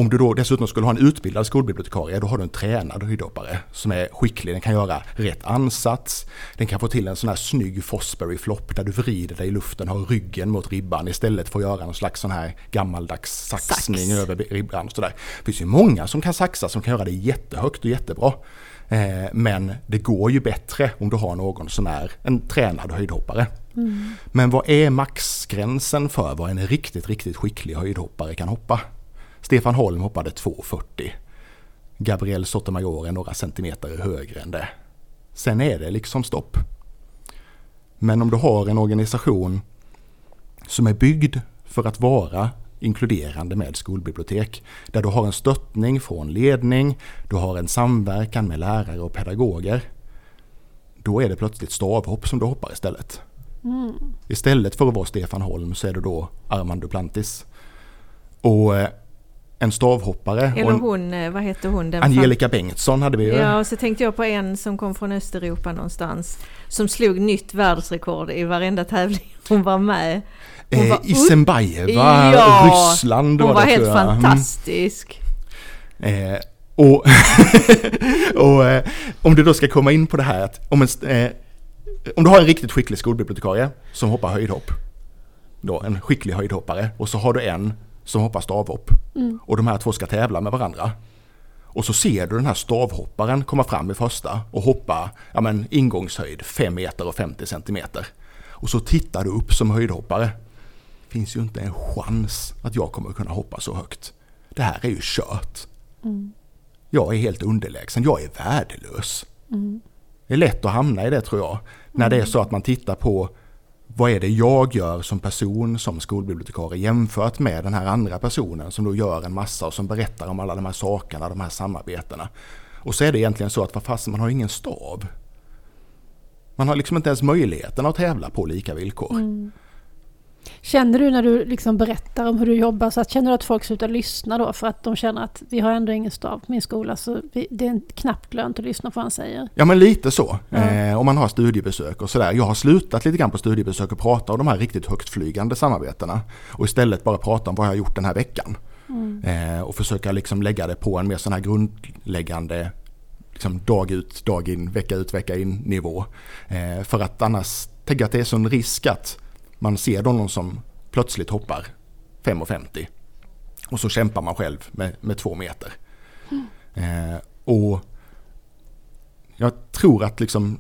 om du då dessutom skulle ha en utbildad skolbibliotekarie då har du en tränad höjdhoppare som är skicklig. Den kan göra rätt ansats. Den kan få till en sån här snygg Fosbury flopp där du vrider dig i luften, har ryggen mot ribban istället för att göra någon slags sån här gammaldags saxning Sax. över ribban och sådär. Det finns ju många som kan saxa som kan göra det jättehögt och jättebra. Eh, men det går ju bättre om du har någon som är en tränad höjdhoppare. Men vad är maxgränsen för vad en riktigt, riktigt skicklig höjdhoppare kan hoppa? Stefan Holm hoppade 2,40. Gabriel Sotomayor är några centimeter högre än det. Sen är det liksom stopp. Men om du har en organisation som är byggd för att vara inkluderande med skolbibliotek. Där du har en stöttning från ledning, du har en samverkan med lärare och pedagoger. Då är det plötsligt stavhopp som du hoppar istället. Istället för att vara Stefan Holm så är du då Armand Duplantis. Och eh, en stavhoppare, Eller hon, eh, vad heter hon? Den Angelica Bengtsson hade vi ju. Ja, och så tänkte jag på en som kom från Östeuropa någonstans. Som slog nytt världsrekord i varenda tävling *laughs* hon var med. Hon var eh, Isenbajeva, Ja, Ryssland Hon var det, helt. Mm. fantastisk. Eh, och *laughs* och eh, om du då ska komma in på det här att om, en, eh, om du har en riktigt skicklig skolbibliotekarie som hoppar höjdhopp, då en skicklig höjdhoppare, och så har du en som hoppar stavhopp. Och de här två ska tävla med varandra. Och så ser du den här stavhopparen komma fram i första och hoppa ja men, ingångshöjd 5 meter och 50 centimeter. Och så tittar du upp som höjdhoppare. Finns ju inte en chans att jag kommer kunna hoppa så högt. Det här är ju kört. Jag är helt underlägsen, jag är värdelös. Det är lätt att hamna i det tror jag. När det är så att man tittar på vad är det jag gör som person, som skolbibliotekarie jämfört med den här andra personen som då gör en massa och som berättar om alla de här sakerna, de här samarbetena. Och så är det egentligen så att vad fasen, man har ingen stav. Man har liksom inte ens möjligheten att tävla på lika villkor. Mm. Känner du när du liksom berättar om hur du jobbar, så att, känner du att folk slutar lyssna då för att de känner att vi har ändå ingen stav på min skola så vi, det är knappt lönt att lyssna på vad han säger? Ja men lite så. Ja. Eh, om man har studiebesök och sådär. Jag har slutat lite grann på studiebesök och prata om de här riktigt högtflygande samarbetena. Och istället bara prata om vad jag har gjort den här veckan. Eh, och försöka liksom lägga det på en mer sån här grundläggande liksom dag ut, dag in, vecka ut, vecka in nivå. Eh, för att annars tänker jag att det är sån risk att man ser då någon som plötsligt hoppar 5,50 och så kämpar man själv med, med två meter. Eh, och jag tror att liksom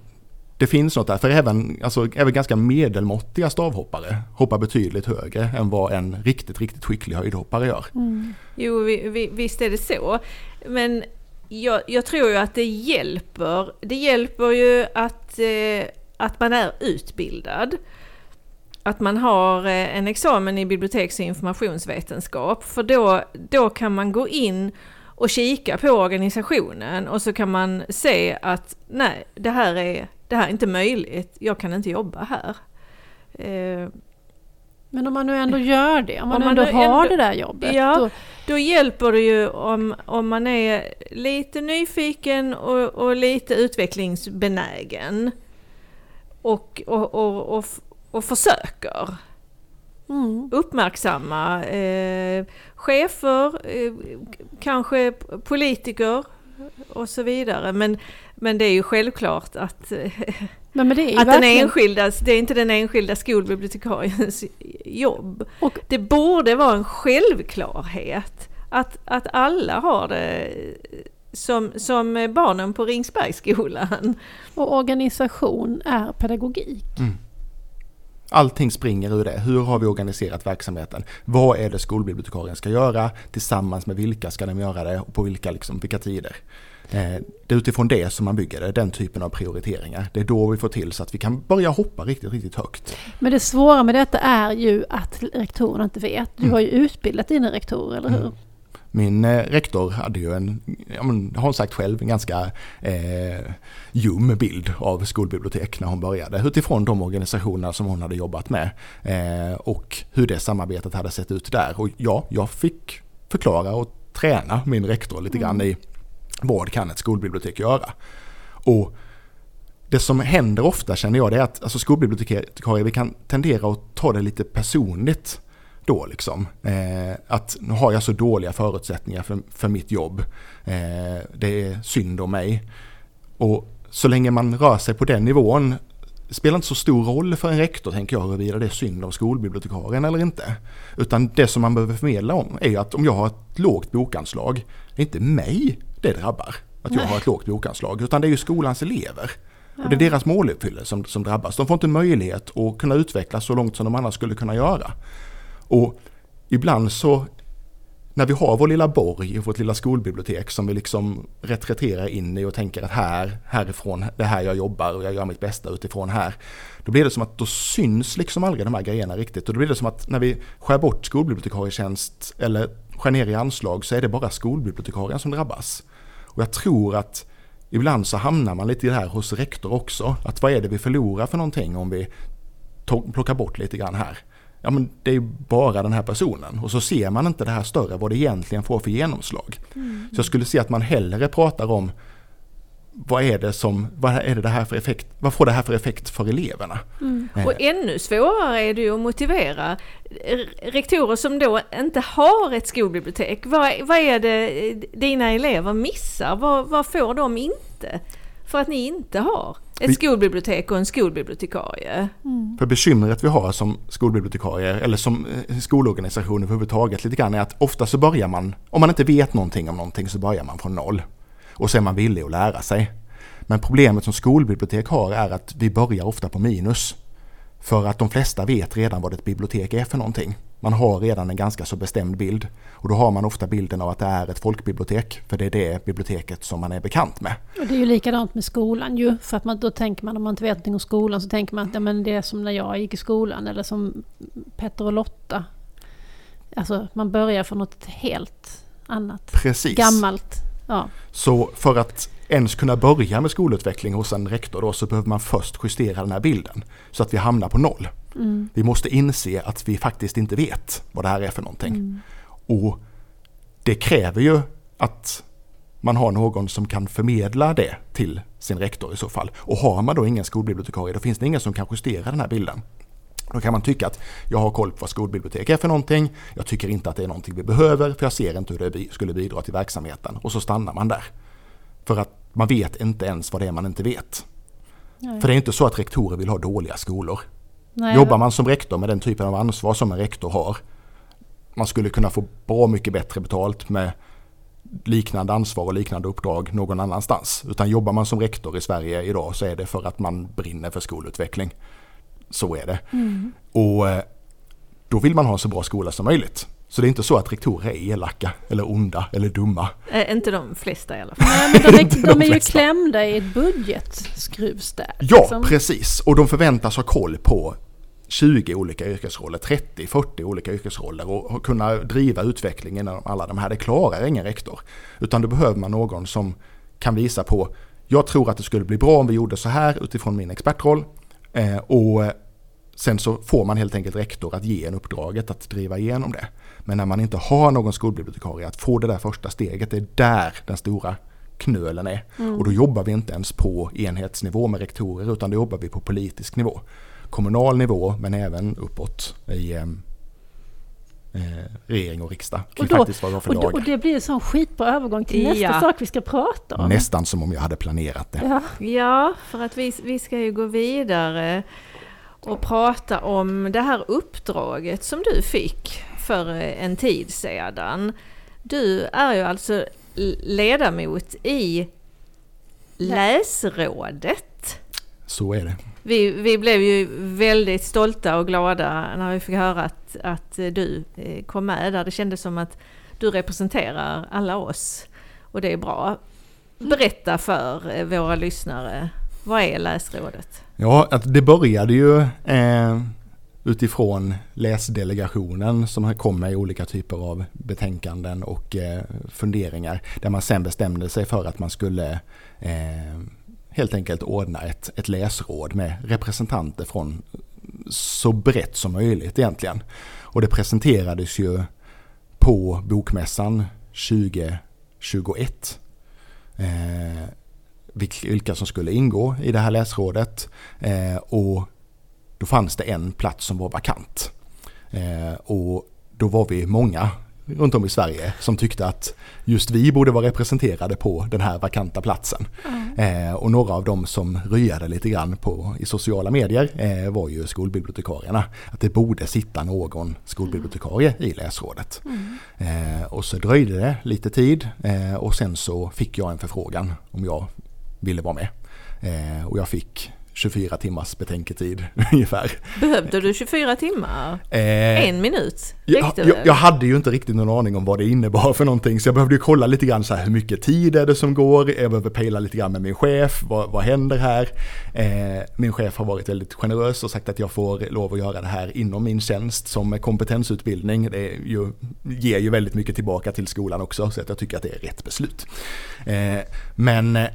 det finns något där, för även, alltså, även ganska medelmåttiga stavhoppare hoppar betydligt högre än vad en riktigt, riktigt skicklig höjdhoppare gör. Mm. Jo, vi, vi, visst är det så. Men jag, jag tror ju att det hjälper. Det hjälper ju att, eh, att man är utbildad. Att man har eh, en examen i biblioteks och informationsvetenskap. För då, då kan man gå in och kika på organisationen och så kan man se att nej, det här är, det här är inte möjligt. Jag kan inte jobba här. Eh, Men om man nu ändå gör det, om man, Om man ändå har ändå- det där jobbet. Ja. Då, Då hjälper det ju om, om man är lite nyfiken och, och lite utvecklingsbenägen. Och, och, och, och, och försöker mm. uppmärksamma eh, chefer, eh, kanske politiker och så vidare. Men, men det är ju självklart att, *laughs* Men, men det är ju att den enskilda, det är inte den enskilda skolbibliotekariens jobb. Och- det borde vara en självklarhet att, att alla har det som, som barnen på Ringsbergsskolan. Och organisation är pedagogik. Allting springer ur det. Hur har vi organiserat verksamheten? Vad är det skolbibliotekarien ska göra? Tillsammans med vilka ska de göra det och på vilka, liksom, vilka tider? Eh, det är utifrån det som man bygger det, den typen av prioriteringar. Det är då vi får till så att vi kan börja hoppa riktigt, riktigt högt. Men det svåra med detta är ju att rektorerna inte vet. Du Mm. har ju utbildat dina rektorer, eller hur? Mm. Min eh, rektor hade ju en, ja, men, har hon sagt själv, en ganska eh, ljum bild av skolbibliotek när hon började. Utifrån de organisationer som hon hade jobbat med eh, och hur det samarbetet hade sett ut där. Och ja, jag fick förklara och träna min rektor lite grann i vad kan ett skolbibliotek göra. Och det som händer ofta känner jag det är att alltså skolbibliotekarier vi kan tendera att ta det lite personligt då liksom. Eh, att nu har jag så dåliga förutsättningar för, för mitt jobb. Eh, det är synd om mig. Och så länge man rör sig på den nivån spelar inte så stor roll för en rektor tänker jag huruvida det är synd om skolbibliotekarien eller inte. Utan det som man behöver förmedla om är att om jag har ett lågt bokanslag, det är inte mig det drabbar. Att jag Nej. har ett lågt bokanslag, utan det är ju skolans elever. Och det är deras måluppfyllelse som, som drabbas. De får inte möjlighet att kunna utvecklas så långt som de annars skulle kunna göra. Och ibland så när vi har vår lilla borg och vårt lilla skolbibliotek som vi liksom reträtterar in i och tänker att här, härifrån, det är här jag jobbar och jag gör mitt bästa utifrån här. Då blir det som att då syns liksom aldrig de här grejerna riktigt och då blir det som att när vi skär bort skolbibliotekarietjänst eller skär ner i anslag så är det bara skolbibliotekarien som drabbas. Och jag tror att ibland så hamnar man lite i det här hos rektor också. Att vad är det vi förlorar för någonting om vi plockar bort lite grann här? Ja men det är bara den här personen och så ser man inte det här större vad det egentligen får för genomslag. Så jag skulle se att man hellre pratar om vad är det som, vad är det, det här för effekt, vad får det här för effekt för eleverna? Mm. Och ännu svårare är det ju att motivera rektorer som då inte har ett skolbibliotek. Vad, vad är det dina elever missar? Vad, vad får de inte? För att ni inte har ett skolbibliotek och en skolbibliotekarie. Mm. För bekymret vi har som skolbibliotekarier eller som eh, skolorganisationer överhuvudtaget lite grann är att ofta så börjar man, om man inte vet någonting om någonting så börjar man från noll. Och så är man villig att lära sig. Men problemet som skolbibliotek har är att vi börjar ofta på minus. För att de flesta vet redan vad ett bibliotek är för någonting. Man har redan en ganska så bestämd bild. Och då har man ofta bilden av att det är ett folkbibliotek. För det är det biblioteket som man är bekant med. Och det är ju likadant med skolan ju. För att man, då tänker man, om man inte vet någonting om skolan, så tänker man att ja, men det är som när jag gick i skolan. Eller som Petter och Lotta. Alltså man börjar från något helt annat. Precis. Gammalt. Ja. Så för att ens kunna börja med skolutveckling hos en rektor då så behöver man först justera den här bilden. Så att vi hamnar på noll. Mm. Vi måste inse att vi faktiskt inte vet vad det här är för någonting. Mm. Och det kräver ju att man har någon som kan förmedla det till sin rektor i så fall. Och har man då ingen skolbibliotekarie då finns det ingen som kan justera den här bilden. Då kan man tycka att jag har koll på vad skolbibliotek är för någonting. Jag tycker inte att det är någonting vi behöver för jag ser inte hur det skulle bidra till verksamheten. Och så stannar man där. För att man vet inte ens vad det är man inte vet. Nej. För det är inte så att rektorer vill ha dåliga skolor. Nej, Jobbar man som rektor med den typen av ansvar som en rektor har. Man skulle kunna få bra mycket bättre betalt med liknande ansvar och liknande uppdrag någon annanstans. Utan jobbar man som rektor i Sverige idag så är det för att man brinner för skolutveckling. Så är det. Mm. Och eh, då vill man ha en så bra skola som möjligt. Så det är inte så att rektorer är elaka eller onda eller dumma. Eh, inte de flesta i alla fall. Nej, men de *laughs* är, de de är ju klämda i ett budgetskruvstäd. Ja, liksom. precis. Och de förväntas ha koll på 20 olika yrkesroller, 30, 40 olika yrkesroller och och kunna driva utvecklingen inom alla de här. Det klarar ingen rektor. Utan då behöver man någon som kan visa på, jag tror att det skulle bli bra om vi gjorde så här utifrån min expertroll. Eh, och sen så får man helt enkelt rektor att ge en uppdraget att driva igenom det. Men när man inte har någon skolbibliotekarie, att få det där första steget, det är där den stora knölen är. Och då jobbar vi inte ens på enhetsnivå med rektorer utan då jobbar vi på politisk nivå. Kommunal nivå men även uppåt i eh, eh, regering och riksdag. Och då- faktiskt vad vi har för Och, det- lagar. och det blir en sån skitbra övergång till Ja. nästa sak vi ska prata om. Nästan som om jag hade planerat det. Ja. Ja, för att vi, vi ska ju gå vidare och prata om det här uppdraget som du fick för en tid sedan. Du är ju alltså ledamot i Läsrådet. Så är det. Vi, vi blev ju väldigt stolta och glada när vi fick höra att, att du eh, kom med där. Det kändes som att du representerar alla oss och det är bra. Berätta för eh, våra lyssnare, vad är Läsrådet? Ja, att det började ju eh, utifrån läsdelegationen som kom med olika typer av betänkanden och eh, funderingar. Där man sen bestämde sig för att man skulle eh, helt enkelt ordna ett, ett läsråd med representanter från så brett som möjligt egentligen. Och det presenterades ju på Bokmässan 2021. Eh, vilka som skulle ingå i det här läsrådet. Eh, och då fanns det en plats som var vakant. Eh, och då var vi många runt om i Sverige som tyckte att just vi borde vara representerade på den här vakanta platsen. Eh, och några av dem som ryade lite grann på, i sociala medier eh, var ju skolbibliotekarierna. Att det borde sitta någon skolbibliotekarie i läsrådet. Eh, och så dröjde det lite tid eh, och sen så fick jag en förfrågan om jag ville vara med. Eh, och jag fick 24 timmars betänketid *laughs* ungefär. Behövde du 24 timmar? Eh, En minut? jag, jag, jag hade ju inte riktigt någon aning om vad det innebar för någonting så jag behövde ju kolla lite grann så här hur mycket tid är det som går, jag behöver pejla lite grann med min chef, vad, vad händer här? Eh, min chef har varit väldigt generös och sagt att jag får lov att göra det här inom min tjänst som kompetensutbildning. Det är ju, ger ju väldigt mycket tillbaka till skolan också så att jag tycker att det är rätt beslut. Eh, men eh,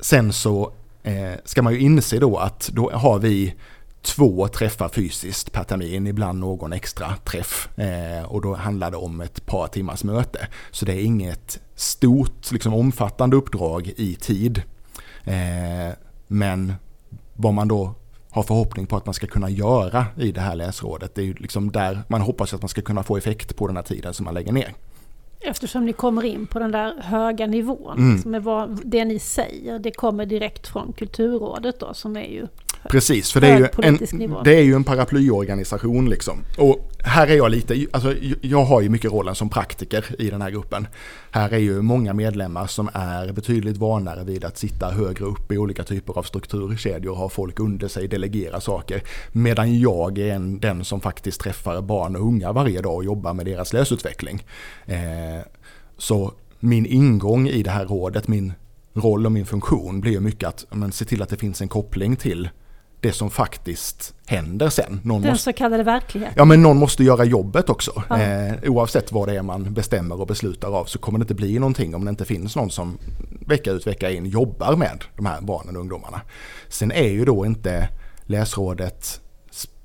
sen så eh, ska man ju inse då att då har vi två träffar fysiskt per termin, ibland någon extra träff. Eh, och då handlar det om ett par timmars möte. Så det är inget stort, liksom omfattande uppdrag i tid. Eh, men vad man då har förhoppning på att man ska kunna göra i det här läsrådet, det är ju liksom där man hoppas att man ska kunna få effekt på den här tiden som man lägger ner. Eftersom ni kommer in på den där höga nivån. Mm. Är vad, det ni säger, det kommer direkt från Kulturrådet då som är ju... Precis, för det är, ju en, nivå. det är ju en paraplyorganisation liksom. Och här är jag lite, alltså jag har ju mycket rollen som praktiker i den här gruppen. Här är ju många medlemmar som är betydligt vanare vid att sitta högre upp i olika typer av strukturkedjor, ha folk under sig, delegera saker. Medan jag är en, den som faktiskt träffar barn och unga varje dag och jobbar med deras läsutveckling. Eh, så min ingång i det här rådet, min roll och min funktion blir mycket att men, se till att det finns en koppling till det som faktiskt händer sen. Någon Den måste, så kallade verkligheten. ja men någon måste göra jobbet också. Ja. Eh, oavsett vad det är man bestämmer och beslutar av så kommer det inte bli någonting om det inte finns någon som vecka ut vecka in jobbar med de här barnen och ungdomarna. Sen är ju då inte läsrådet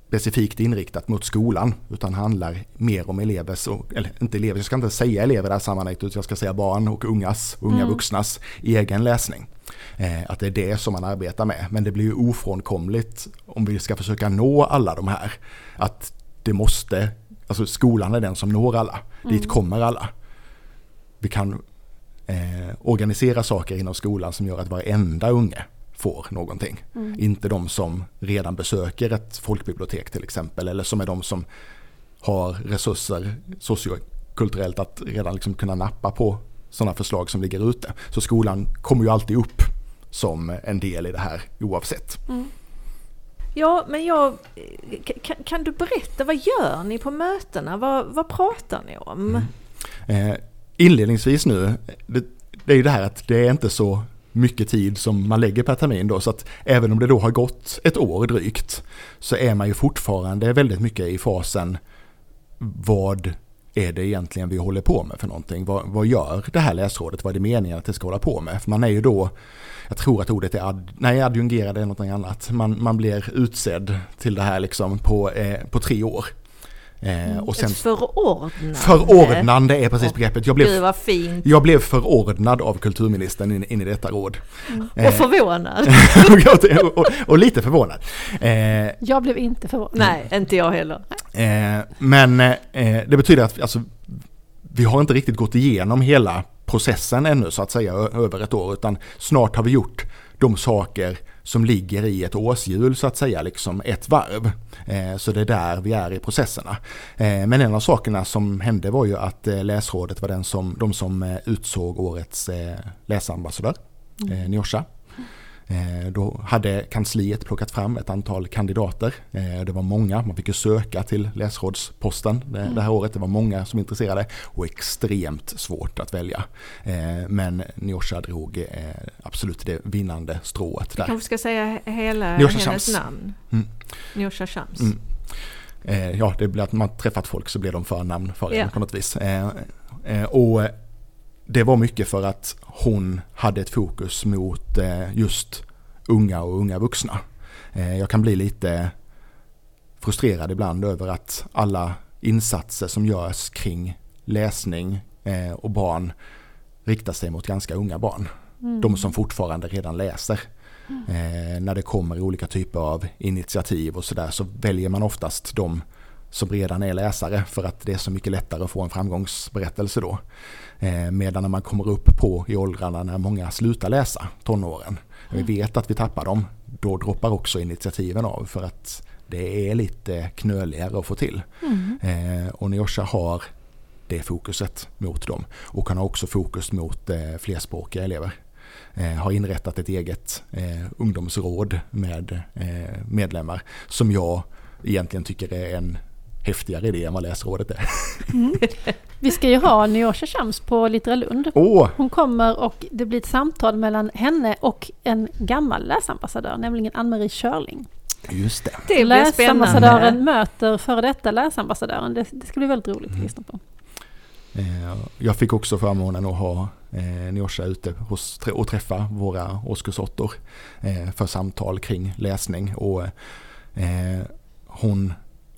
specifikt inriktat mot skolan utan handlar mer om elevers, och, eller inte elever, jag ska inte säga elever i det här sammanhanget utan jag ska säga barn och ungas, unga Mm. vuxnas egen läsning. Eh, att det är det som man arbetar med. Men det blir ju ofrånkomligt om vi ska försöka nå alla de här. Att det måste, alltså skolan är den som når alla. Dit kommer alla. Vi kan eh, organisera saker inom skolan som gör att varenda unge får någonting. Inte de som redan besöker ett folkbibliotek till exempel. Eller som är de som har resurser sociokulturellt att redan liksom kunna nappa på sådana förslag som ligger ute. Så skolan kommer ju alltid upp som en del i det här oavsett. Ja, men jag... Kan, kan du berätta, vad gör ni på mötena? Vad, vad pratar ni om? Eh, inledningsvis nu, det, det är ju det här att det är inte så mycket tid som man lägger per termin då så att även om det då har gått ett år drygt så är man ju fortfarande väldigt mycket i fasen vad är det egentligen vi håller på med för någonting? Vad, vad gör det här läsrådet? Vad är det meningen att det ska hålla på med? För man är ju då, jag tror att ordet är ad, nej, adjungerad eller någonting annat. Man, man blir utsedd till det här liksom på, eh, på tre år. Eh, och sen, Ett förordnande. Förordnande är precis begreppet. Jag blev, Gud vad fint. jag blev förordnad av kulturministern in, in i detta råd. Mm. Och förvånad. *laughs* och, och, och, lite förvånad. Eh, jag blev inte förvånad. Nej, inte jag heller. Eh, men eh, det betyder att alltså, vi har inte riktigt gått igenom hela processen ännu så att säga över ett år utan snart har vi gjort de saker som ligger i ett årshjul så att säga, liksom ett varv. Eh, så det är där vi är i processerna. Eh, men en av sakerna som hände var ju att eh, läsrådet var den som, de som utsåg årets läsambassadör, mm. Nyosha. Eh, då hade kansliet plockat fram ett antal kandidater. Eh, det var många, man fick ju söka till läsrådsposten mm. det här året. Det var många som var intresserade och extremt svårt att välja. Eh, men Nyosha drog absolut det vinnande strået. Du kanske ska säga hela Nyosha hennes Shams. namn? Mm. Nyosha Shams. Mm. Ja, det blir att man träffat folk så blir de förnamn för en på något vis. Och det var mycket för att hon hade ett fokus mot eh, just unga och unga vuxna. Eh, jag kan bli lite frustrerad ibland över att alla insatser som görs kring läsning eh, och barn riktar sig mot ganska unga barn. Mm. De som fortfarande redan läser. Mm. när det kommer olika typer av initiativ och sådär så väljer man oftast de som redan är läsare för att det är så mycket lättare att få en framgångsberättelse då. Eh, medan när man kommer upp på i åldrarna när många slutar läsa, tonåren, mm. vi vet att vi tappar dem, då droppar också initiativen av för att det är lite knöligare att få till. Mm. Eh, och Neosha har det fokuset mot dem och han har också fokus mot eh, flerspråkiga elever. Har inrättat ett eget eh, ungdomsråd med eh, medlemmar som jag egentligen tycker är en häftigare idé än vad läsrådet är. Mm. Vi ska ju ha Nyosha Shams på Litteralund. Oh. Hon kommer och det blir ett samtal mellan henne och en gammal läsambassadör, nämligen Ann-Marie Körling. Just det. det läsambassadören möter före detta läsambassadören. Det, det ska bli väldigt roligt att lyssna på. Eh, jag fick också förmånen att ha eh, Nyosha ute hos, och träffa våra årskursåttor eh, för samtal kring läsning. Och hon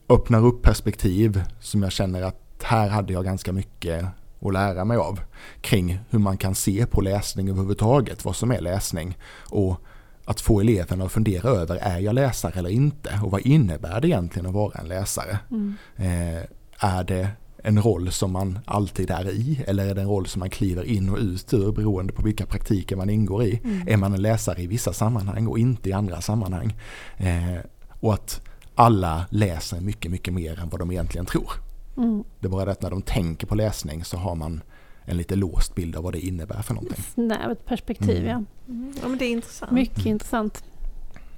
öppnar upp perspektiv som jag känner att här hade jag ganska mycket att lära mig av kring hur man kan se på läsning överhuvudtaget, vad som är läsning och att få eleverna att fundera över, är jag läsare eller inte? Och vad innebär det egentligen att vara en läsare? Mm. Eh, är det en roll som man alltid är i eller är det en roll som man kliver in och ut ur beroende på vilka praktiker man ingår i? Mm. Är man en läsare i vissa sammanhang och inte i andra sammanhang? Eh, och att alla läser mycket, mycket mer än vad de egentligen tror. Mm. Det är bara det att när de tänker på läsning så har man en lite låst bild av vad det innebär för någonting. Snävt perspektiv, mm. ja. Mm. Ja, men det är intressant. Mycket intressant.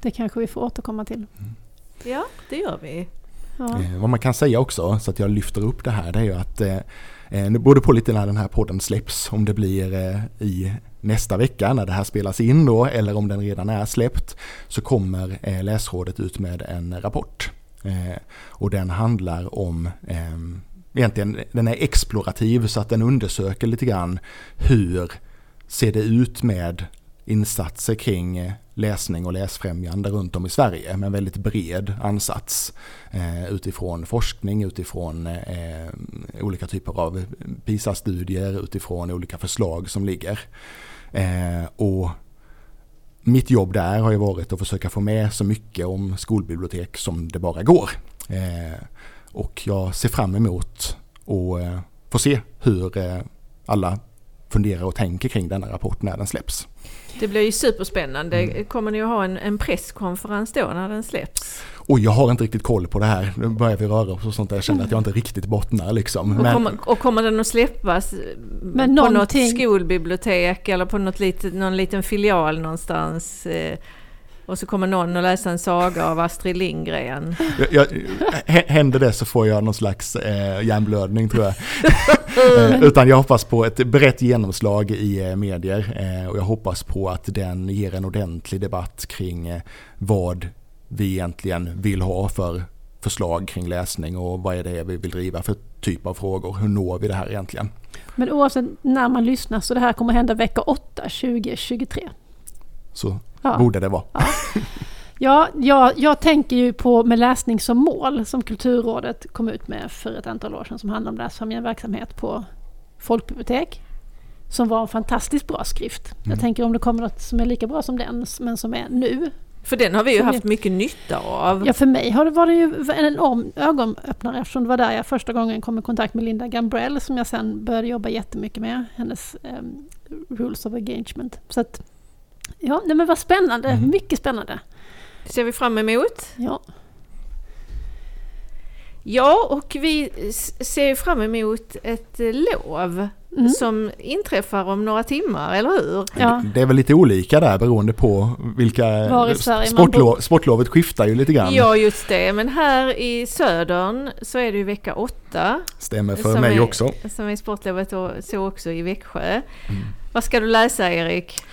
Det kanske vi får återkomma till. Mm. Ja, det gör vi. Ja. Eh, vad man kan säga också, så att jag lyfter upp det här, det är ju att eh, eh det beror på lite när den här podden släpps, om det blir eh, i nästa vecka när det här spelas in då eller om den redan är släppt så kommer eh, läsrådet ut med en rapport. Eh, och den handlar om eh, egentligen, den är explorativ så att den undersöker lite grann hur ser det ut med insatser kring läsning och läsfrämjande runt om i Sverige med en väldigt bred ansats eh, utifrån forskning, utifrån eh, olika typer av PISA-studier, utifrån olika förslag som ligger. Eh, och mitt jobb där har ju varit att försöka få med så mycket om skolbibliotek som det bara går. Eh, och jag ser fram emot att eh, få se hur eh, alla funderar och tänker kring denna rapport när den släpps. Det blir ju superspännande. Mm. Kommer ni att ha en, en presskonferens då när den släpps? Och jag har inte riktigt koll på det här. Nu börjar vi röra oss och sånt där. Jag känner att jag inte riktigt bottnar liksom. Och, kommer, och kommer den att släppas Men på någonting... något skolbibliotek eller på något litet, någon liten filial någonstans? Eh, Och så kommer någon att läsa en saga av Astrid Lindgren. Jag, jag, hä- händer det så får jag någon slags eh, hjärnblödning tror jag. *laughs* eh, utan jag hoppas på ett brett genomslag i eh, medier eh, och jag hoppas på att den ger en ordentlig debatt kring eh, vad vi egentligen vill ha för förslag kring läsning och vad är det vi vill driva för typ av frågor. Hur når vi det här egentligen? Men oavsett när man lyssnar så det här kommer hända vecka 8 2023. Så Ja. borde det vara. Ja, jag, jag tänker ju på med läsning som mål som Kulturrådet kom ut med för ett antal år sedan som handlar om läsfrämjande verksamhet på folkbibliotek. Som var en fantastiskt bra skrift. Jag Mm. tänker om det kommer något som är lika bra som den men som är nu. För den har vi ju Som haft mycket nytta av. Ja för mig har det varit ju en enorm ögonöppnare eftersom det var där jag första gången kom i kontakt med Linda Gambrell som jag sen började jobba jättemycket med. Hennes ehm, Rules of Engagement. Så att, ja, nej men vad spännande. Mm. Mycket spännande. Det ser vi fram emot. Ja. Ja, och vi ser fram emot ett lov Mm. som inträffar om några timmar, eller hur? Ja. Det är väl lite olika där beroende på vilka... Sportlov, sportlovet skiftar ju lite grann. Ja, just det. Men här i södern så är det ju vecka åtta Stämmer för mig är- också. som är sportlovet och så också i Växjö. Mm. Vad ska du läsa, Erik?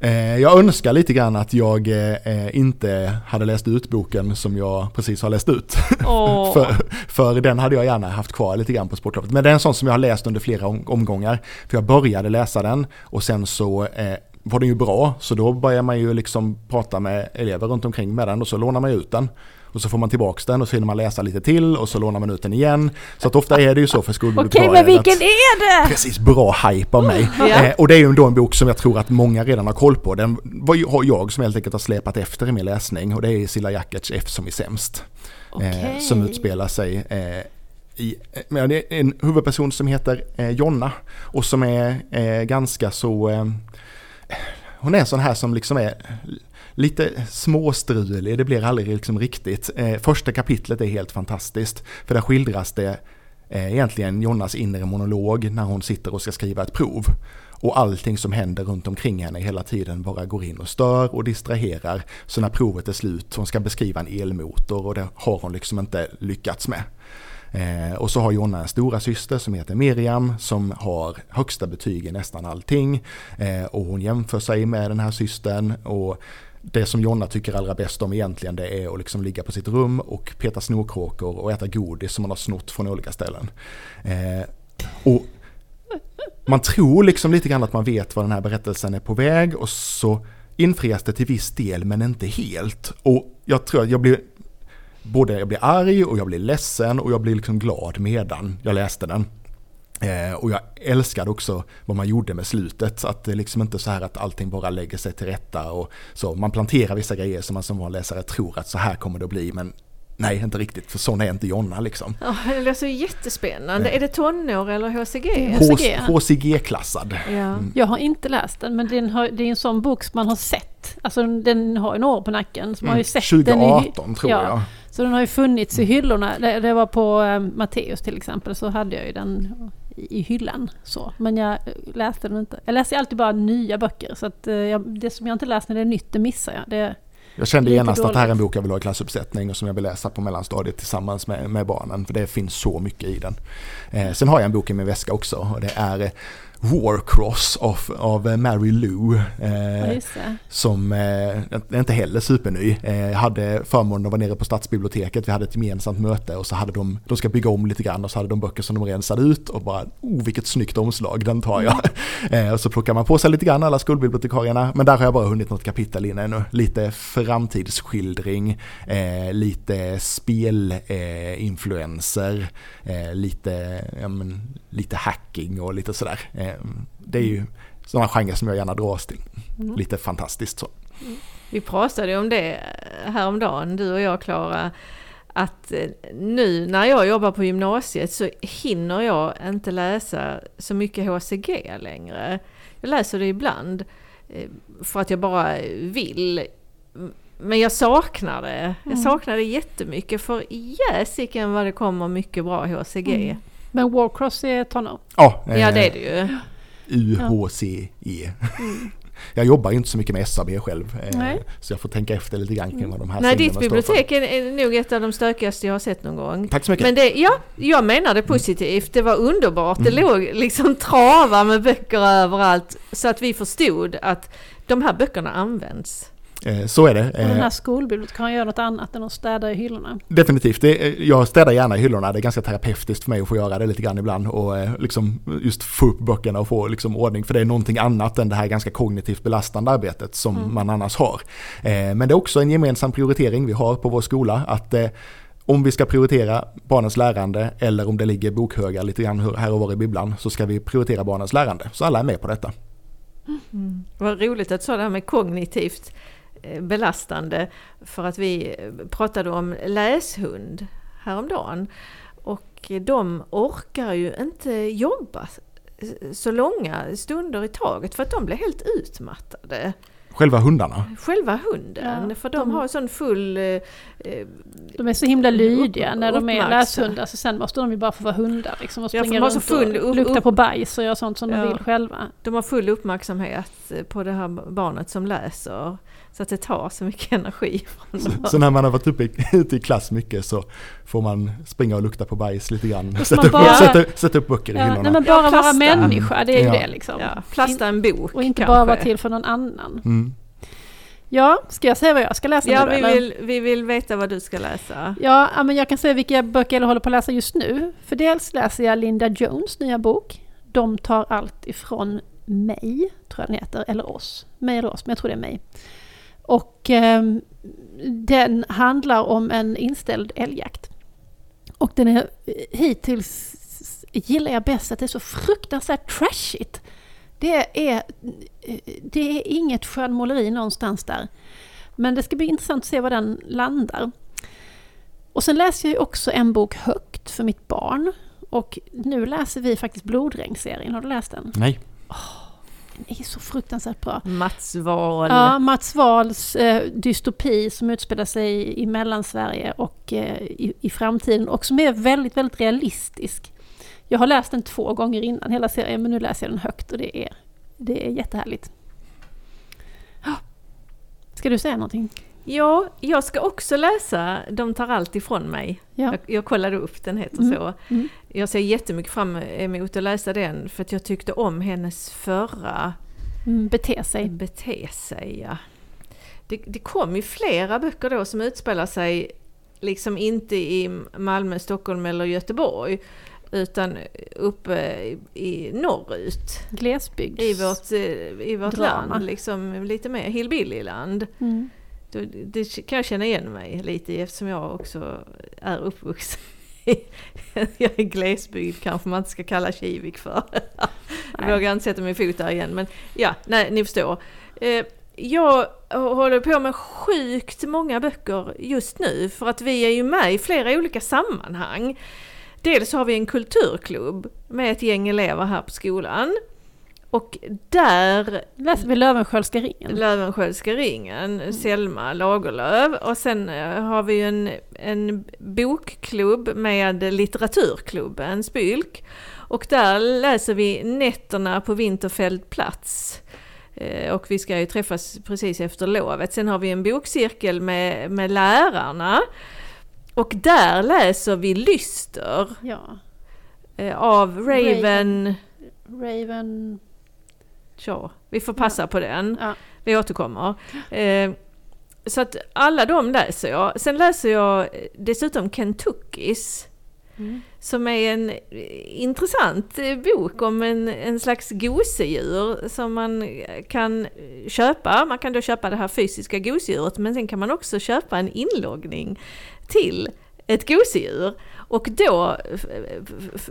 Eh, jag önskar lite grann att jag eh, inte hade läst ut boken som jag precis har läst ut. *laughs* Åh, för, för den hade jag gärna haft kvar lite grann på sportlovet. Men det är en sån som jag har läst under flera om- omgångar. För jag började läsa den och sen så eh, var den ju bra. Så då börjar man ju liksom prata med elever runt omkring med den och så lånar man ut den. Och så får man tillbaks den och så hinner man läsa lite till och så lånar man ut den igen. Så att ofta är det ju så för Okej, skolbibliotekarier men vilken är det? Precis, bra hype av mig. Ja. Eh, och det är ju då en bok som jag tror att många redan har koll på. Den har jag som helt enkelt har släpat efter i min läsning och det är Silla Jackerts F som är sämst. Eh, Okej. som utspelar sig eh, i, eh, men det är en huvudperson som heter eh, Jonna och som är eh, ganska så eh, hon är en sån här som liksom är lite småstrulig, det blir aldrig liksom riktigt. Eh, första kapitlet är helt fantastiskt för där skildras det eh, egentligen Jonnas inre monolog när hon sitter och ska skriva ett prov. Och allting som händer runt omkring henne hela tiden bara går in och stör och distraherar. Så när provet är slut, hon ska beskriva en elmotor och det har hon liksom inte lyckats med. Eh, och så har Jonna en stora syster som heter Miriam som har högsta betyg i nästan allting. Eh, och hon jämför sig med den här systern och det som Jonna tycker allra bäst om egentligen det är att liksom ligga på sitt rum och peta snorkråkor och äta godis som man har snott från olika ställen. Eh, och man tror liksom lite grann att man vet vad den här berättelsen är på väg och så infrias det till viss del men inte helt. Och jag tror att jag blir både jag blir arg och jag blir ledsen och jag blir liksom glad medan jag läste den. Eh, och jag älskade också vad man gjorde med slutet, att det är liksom inte så här att allting bara lägger sig till rätta och så. Man planterar vissa grejer som man som vanlig läsare tror att så här kommer det att bli, men nej, inte riktigt, för sån är inte Jonna liksom. Ja, det låter ju jättespännande. Är det tonår eller HCG? HCG. HCG-klassad. Ja. Mm. Jag har inte läst den men den har, det är en sån bok som man har sett. Alltså den har en år på nacken. Så man har ju sett den i, 2018 tror ja. jag. Så den har ju funnits i hyllorna. Det, det var på eh, Matteus till exempel så hade jag ju den i, hyllan. Så. Men jag läste den inte. Jag läser alltid bara nya böcker så att eh, jag, det som jag inte läst när det är nytt det missar jag. Det, Jag kände genast att det här är en bok jag vill ha i klassuppsättning och som jag vill läsa på mellanstadiet tillsammans med, med barnen. För det finns så mycket i den. Eh, sen har jag en bok i min väska också och det är eh, Warcross av, av eh, Mary Lou. ja, Eh, det. som eh, inte heller superny. Eh, jag hade förmånen att vara nere på stadsbiblioteket, vi hade ett gemensamt möte och så hade de, de ska bygga om lite grann och så hade de böcker som de rensade ut och bara, oh vilket snyggt omslag, den tar jag. *laughs* eh, och så plockar man på sig lite grann alla skolbibliotekarierna, men där har jag bara hunnit något kapitel in ännu. Lite framtidsskildring, eh, lite spelinfluenser, eh, lite, ja, men, lite hacking och lite sådär. Eh, det är ju sådana genrer som jag gärna dras till. Mm. Lite fantastiskt så. Vi pratade ju om det häromdagen, du och jag Klara, att eh, nu när jag jobbar på gymnasiet så hinner jag inte läsa så mycket HCG längre. Jag läser det ibland eh, för att jag bara vill. Men jag saknar det. Jag Mm. saknar det jättemycket för jäsiken vad det kommer mycket bra HCG. Mm. Men Warcross är tonår. Ja, Ja det är det ju. UHCE. Jag jobbar inte så mycket med SAB själv. eh. Så jag får tänka efter lite grann kring vad de här Nej, ditt bibliotek är, är nog ett av de stökigaste jag har sett någon gång. Tack så mycket. Men det, ja, jag menar det positivt. Det var underbart. Det Mm. låg liksom trava med böcker överallt. Så att vi förstod att de här böckerna används. Eh, Så är det. Och den Eh, här skolbibliotekarien gör något annat än att städa i hyllorna. Definitivt. Jag städar gärna i hyllorna. Det är ganska terapeutiskt för mig att få göra det lite grann ibland och eh, liksom just få upp böckerna och få liksom ordning. För det är någonting annat än det här ganska kognitivt belastande arbetet som Mm. man annars har. Eh, Men det är också en gemensam prioritering vi har på vår skola att eh, om vi ska prioritera barnens lärande eller om det ligger bokhögar lite grann här och var i bibblan så ska vi prioritera barnens lärande. Så alla är med på detta. Vad roligt att du sa det här med kognitivt eh, belastande. För att vi eh, pratade om läshund häromdagen. Och de orkar ju inte jobba så långa stunder i taget för att de blir helt utmattade. Själva hundarna. Själva hunden, Ja, för de de- har sån full... eh, eh, De är så himla lydiga Upp- när de är läshundar, så sen måste de ju bara få vara hundar liksom och Ja, springa de har så runt full och upp- lukta upp- på bajs och göra sånt som Ja. de vill själva. De har full uppmärksamhet eh, på det här barnet som läser. Så att det tar så mycket energi dem. Så när man har varit uppe i, *laughs* ute i klass mycket så får man springa och lukta på bajs lite grann. Sätta man upp, bara- sätta, sätta upp böcker i Ja, hyllorna. nej men Ja, bara vara människa, det är ju Ja. det liksom. Ja, plasta en bok Och inte kanske. bara vara till för någon annan. Mm. Ja, ska jag säga vad jag ska läsa Ja, nu vi eller? vill, vi vill veta vad du ska läsa. Ja, men jag kan säga vilka böcker jag håller på att läsa just nu. För dels läser jag Linda Jones nya bok. De tar allt ifrån mig, tror jag den heter, eller oss. Mig eller oss, men jag tror det är mig. Och ehm, den handlar om en inställd älgjakt. Och den är hittills gillar jag bäst att det är så fruktansvärt trashigt. Det är, det är inget skönmåleri någonstans där. Men det ska bli intressant att se var den landar. Och sen läser jag ju också en bok högt för mitt barn. Och nu läser vi faktiskt Blodregn-serien. Har du läst den? Nej. Den är så fruktansvärt bra. Mats Wahl. Ja, Mats Wahls eh, dystopi som utspelar sig i Mellansverige och eh, i, i framtiden och som är väldigt, väldigt realistisk. Jag har läst den två gånger innan hela serien men nu läser jag den högt och det är, det är jättehärligt. Ska du säga någonting? Ja, jag ska också läsa De tar allt ifrån mig. Ja. Jag, jag kollade upp, den heter Mm. så. Mm. Jag ser jättemycket fram emot att läsa den för att jag tyckte om hennes förra Mm, bete sig. bete sig. Ja. Det, det kom ju flera böcker då som utspelar sig liksom inte i Malmö, Stockholm eller Göteborg utan uppe i, norrut Glesbygd. i vårt, eh, i vårt Drama. land, liksom lite mer hillbillyland. Mm. Det kan jag känna igen mig lite i eftersom jag också är uppvuxen *laughs* jag är glesbygd kanske man inte ska kalla Kivik för. Jag vågar inte sätta min fot där igen men ja, nej ni förstår. Eh, Jag håller på med sjukt många böcker just nu för att vi är ju med i flera olika sammanhang. Dels har vi en kulturklubb med ett gäng elever här på skolan. Och där Läser vi Löwenskiöldska ringen? Löwenskiöldska ringen, Selma Lagerlöf och sen eh, har vi ju en, en bokklubb med litteraturklubben Spylk och där läser vi Nätterna på Winterfeldtplats. Eh, Och vi ska ju träffas precis efter lovet. Sen har vi en bokcirkel med, med lärarna. Och där läser vi Lyster Ja. eh, av Raven... Raven. Raven... Ja, vi får passa på den. Ja. Vi återkommer. Eh, så att alla de läser jag. Sen läser jag dessutom Kentuckys. Mm. Som är en intressant eh, bok om en, en slags gosedjur som man kan köpa. Man kan då köpa det här fysiska gosedjuret men sen kan man också köpa en inloggning till ett gosedjur. Och då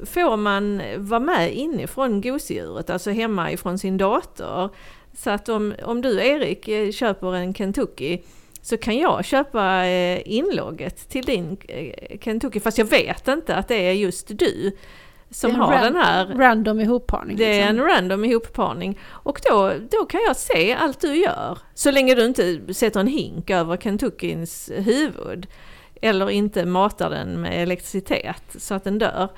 får man vara med inifrån gosedjuret, alltså hemma ifrån sin dator. Så att om, om du Erik eh, köper en Kentucky så kan jag köpa eh, inlogget till din eh, Kentucky, fast jag vet inte att det är just du som har den här. Random ihopparning. Det är liksom. en random ihopparning. Och då, då kan jag se allt du gör. Så länge du inte sätter en hink över Kentuckins huvud. Eller inte matar den med elektricitet så att den dör.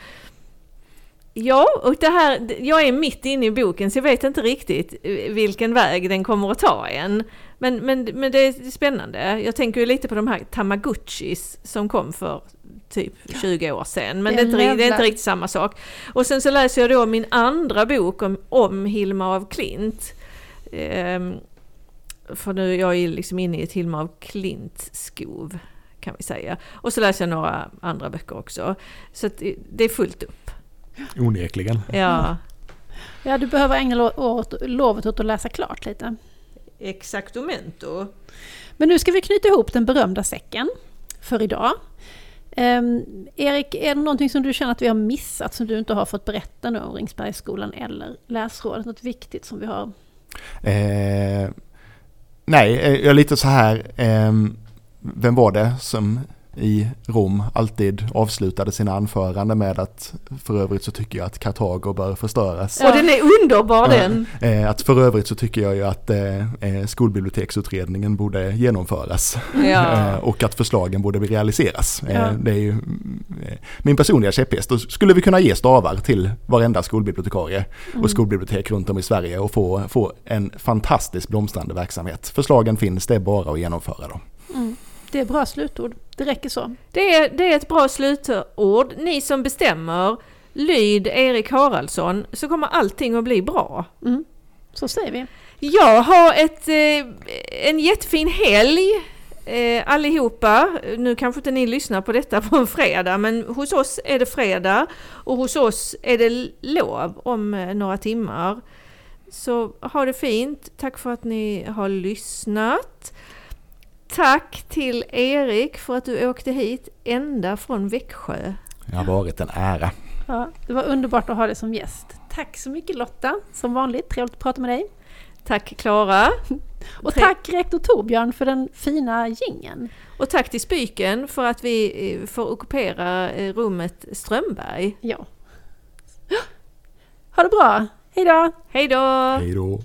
Ja, och det här, jag är mitt inne i boken så jag vet inte riktigt eh, vilken väg den kommer att ta än. Men, men, men det är spännande. Jag tänker ju lite på de här Tamagotchis som kom för typ 20 år sedan. Men det är, inte, det är inte riktigt samma sak. Och sen så läser jag då min andra bok om, om Hilma av Klint. Ehm, för nu är jag liksom inne i ett Hilma av Klint-skov kan vi säga. Och så läser jag några andra böcker också. Så det är fullt upp. Onekligen. Ja. Ja, du behöver ägna lovet åt att läsa klart lite. Exaktomento. Men nu ska vi knyta ihop den berömda säcken för idag. Um, Erik, är det någonting som du känner att vi har missat som du inte har fått berätta nu om Ringsbergsskolan eller Läsrådet? Något viktigt som vi har? Eh, nej, eh, jag är lite så här. Eh, vem var det som i Rom alltid avslutade sina anföranden med att för övrigt så tycker jag att Kartago bör förstöras. Ja. Och den är underbar den! Eh, att för övrigt så tycker jag ju att eh, eh, skolbiblioteksutredningen borde genomföras. Ja. *laughs* och att förslagen borde realiseras. Ja. Det är ju min personliga käpphäst. Skulle vi kunna ge stavar till varenda skolbibliotekarie mm. och skolbibliotek runt om i Sverige och få, få en fantastisk blomstrande verksamhet. Förslagen finns, det är bara att genomföra dem. Mm. Det är bra slutord. Det räcker så. Det är, det är ett bra slutord. Ni som bestämmer, lyd Erik Haraldsson, så kommer allting att bli bra. Mm. Så säger vi. Jag har ett, eh, en jättefin helg eh, allihopa. Nu kanske inte ni lyssnar på detta *laughs* på en fredag, men hos oss är det fredag och hos oss är det lov om eh, några timmar. Så ha det fint. Tack för att ni har lyssnat. Tack till Erik för att du åkte hit ända från Växjö. Det har varit en ära. Ja, det var underbart att ha dig som gäst. Tack så mycket Lotta, som vanligt. Trevligt att prata med dig. Tack Klara. *laughs* Och tack rektor Torbjörn för den fina gingen. Och tack till Spyken för att vi eh, får ockupera eh, rummet Strömberg. Ja. Ha det bra! Hejdå! Hejdå! Hejdå!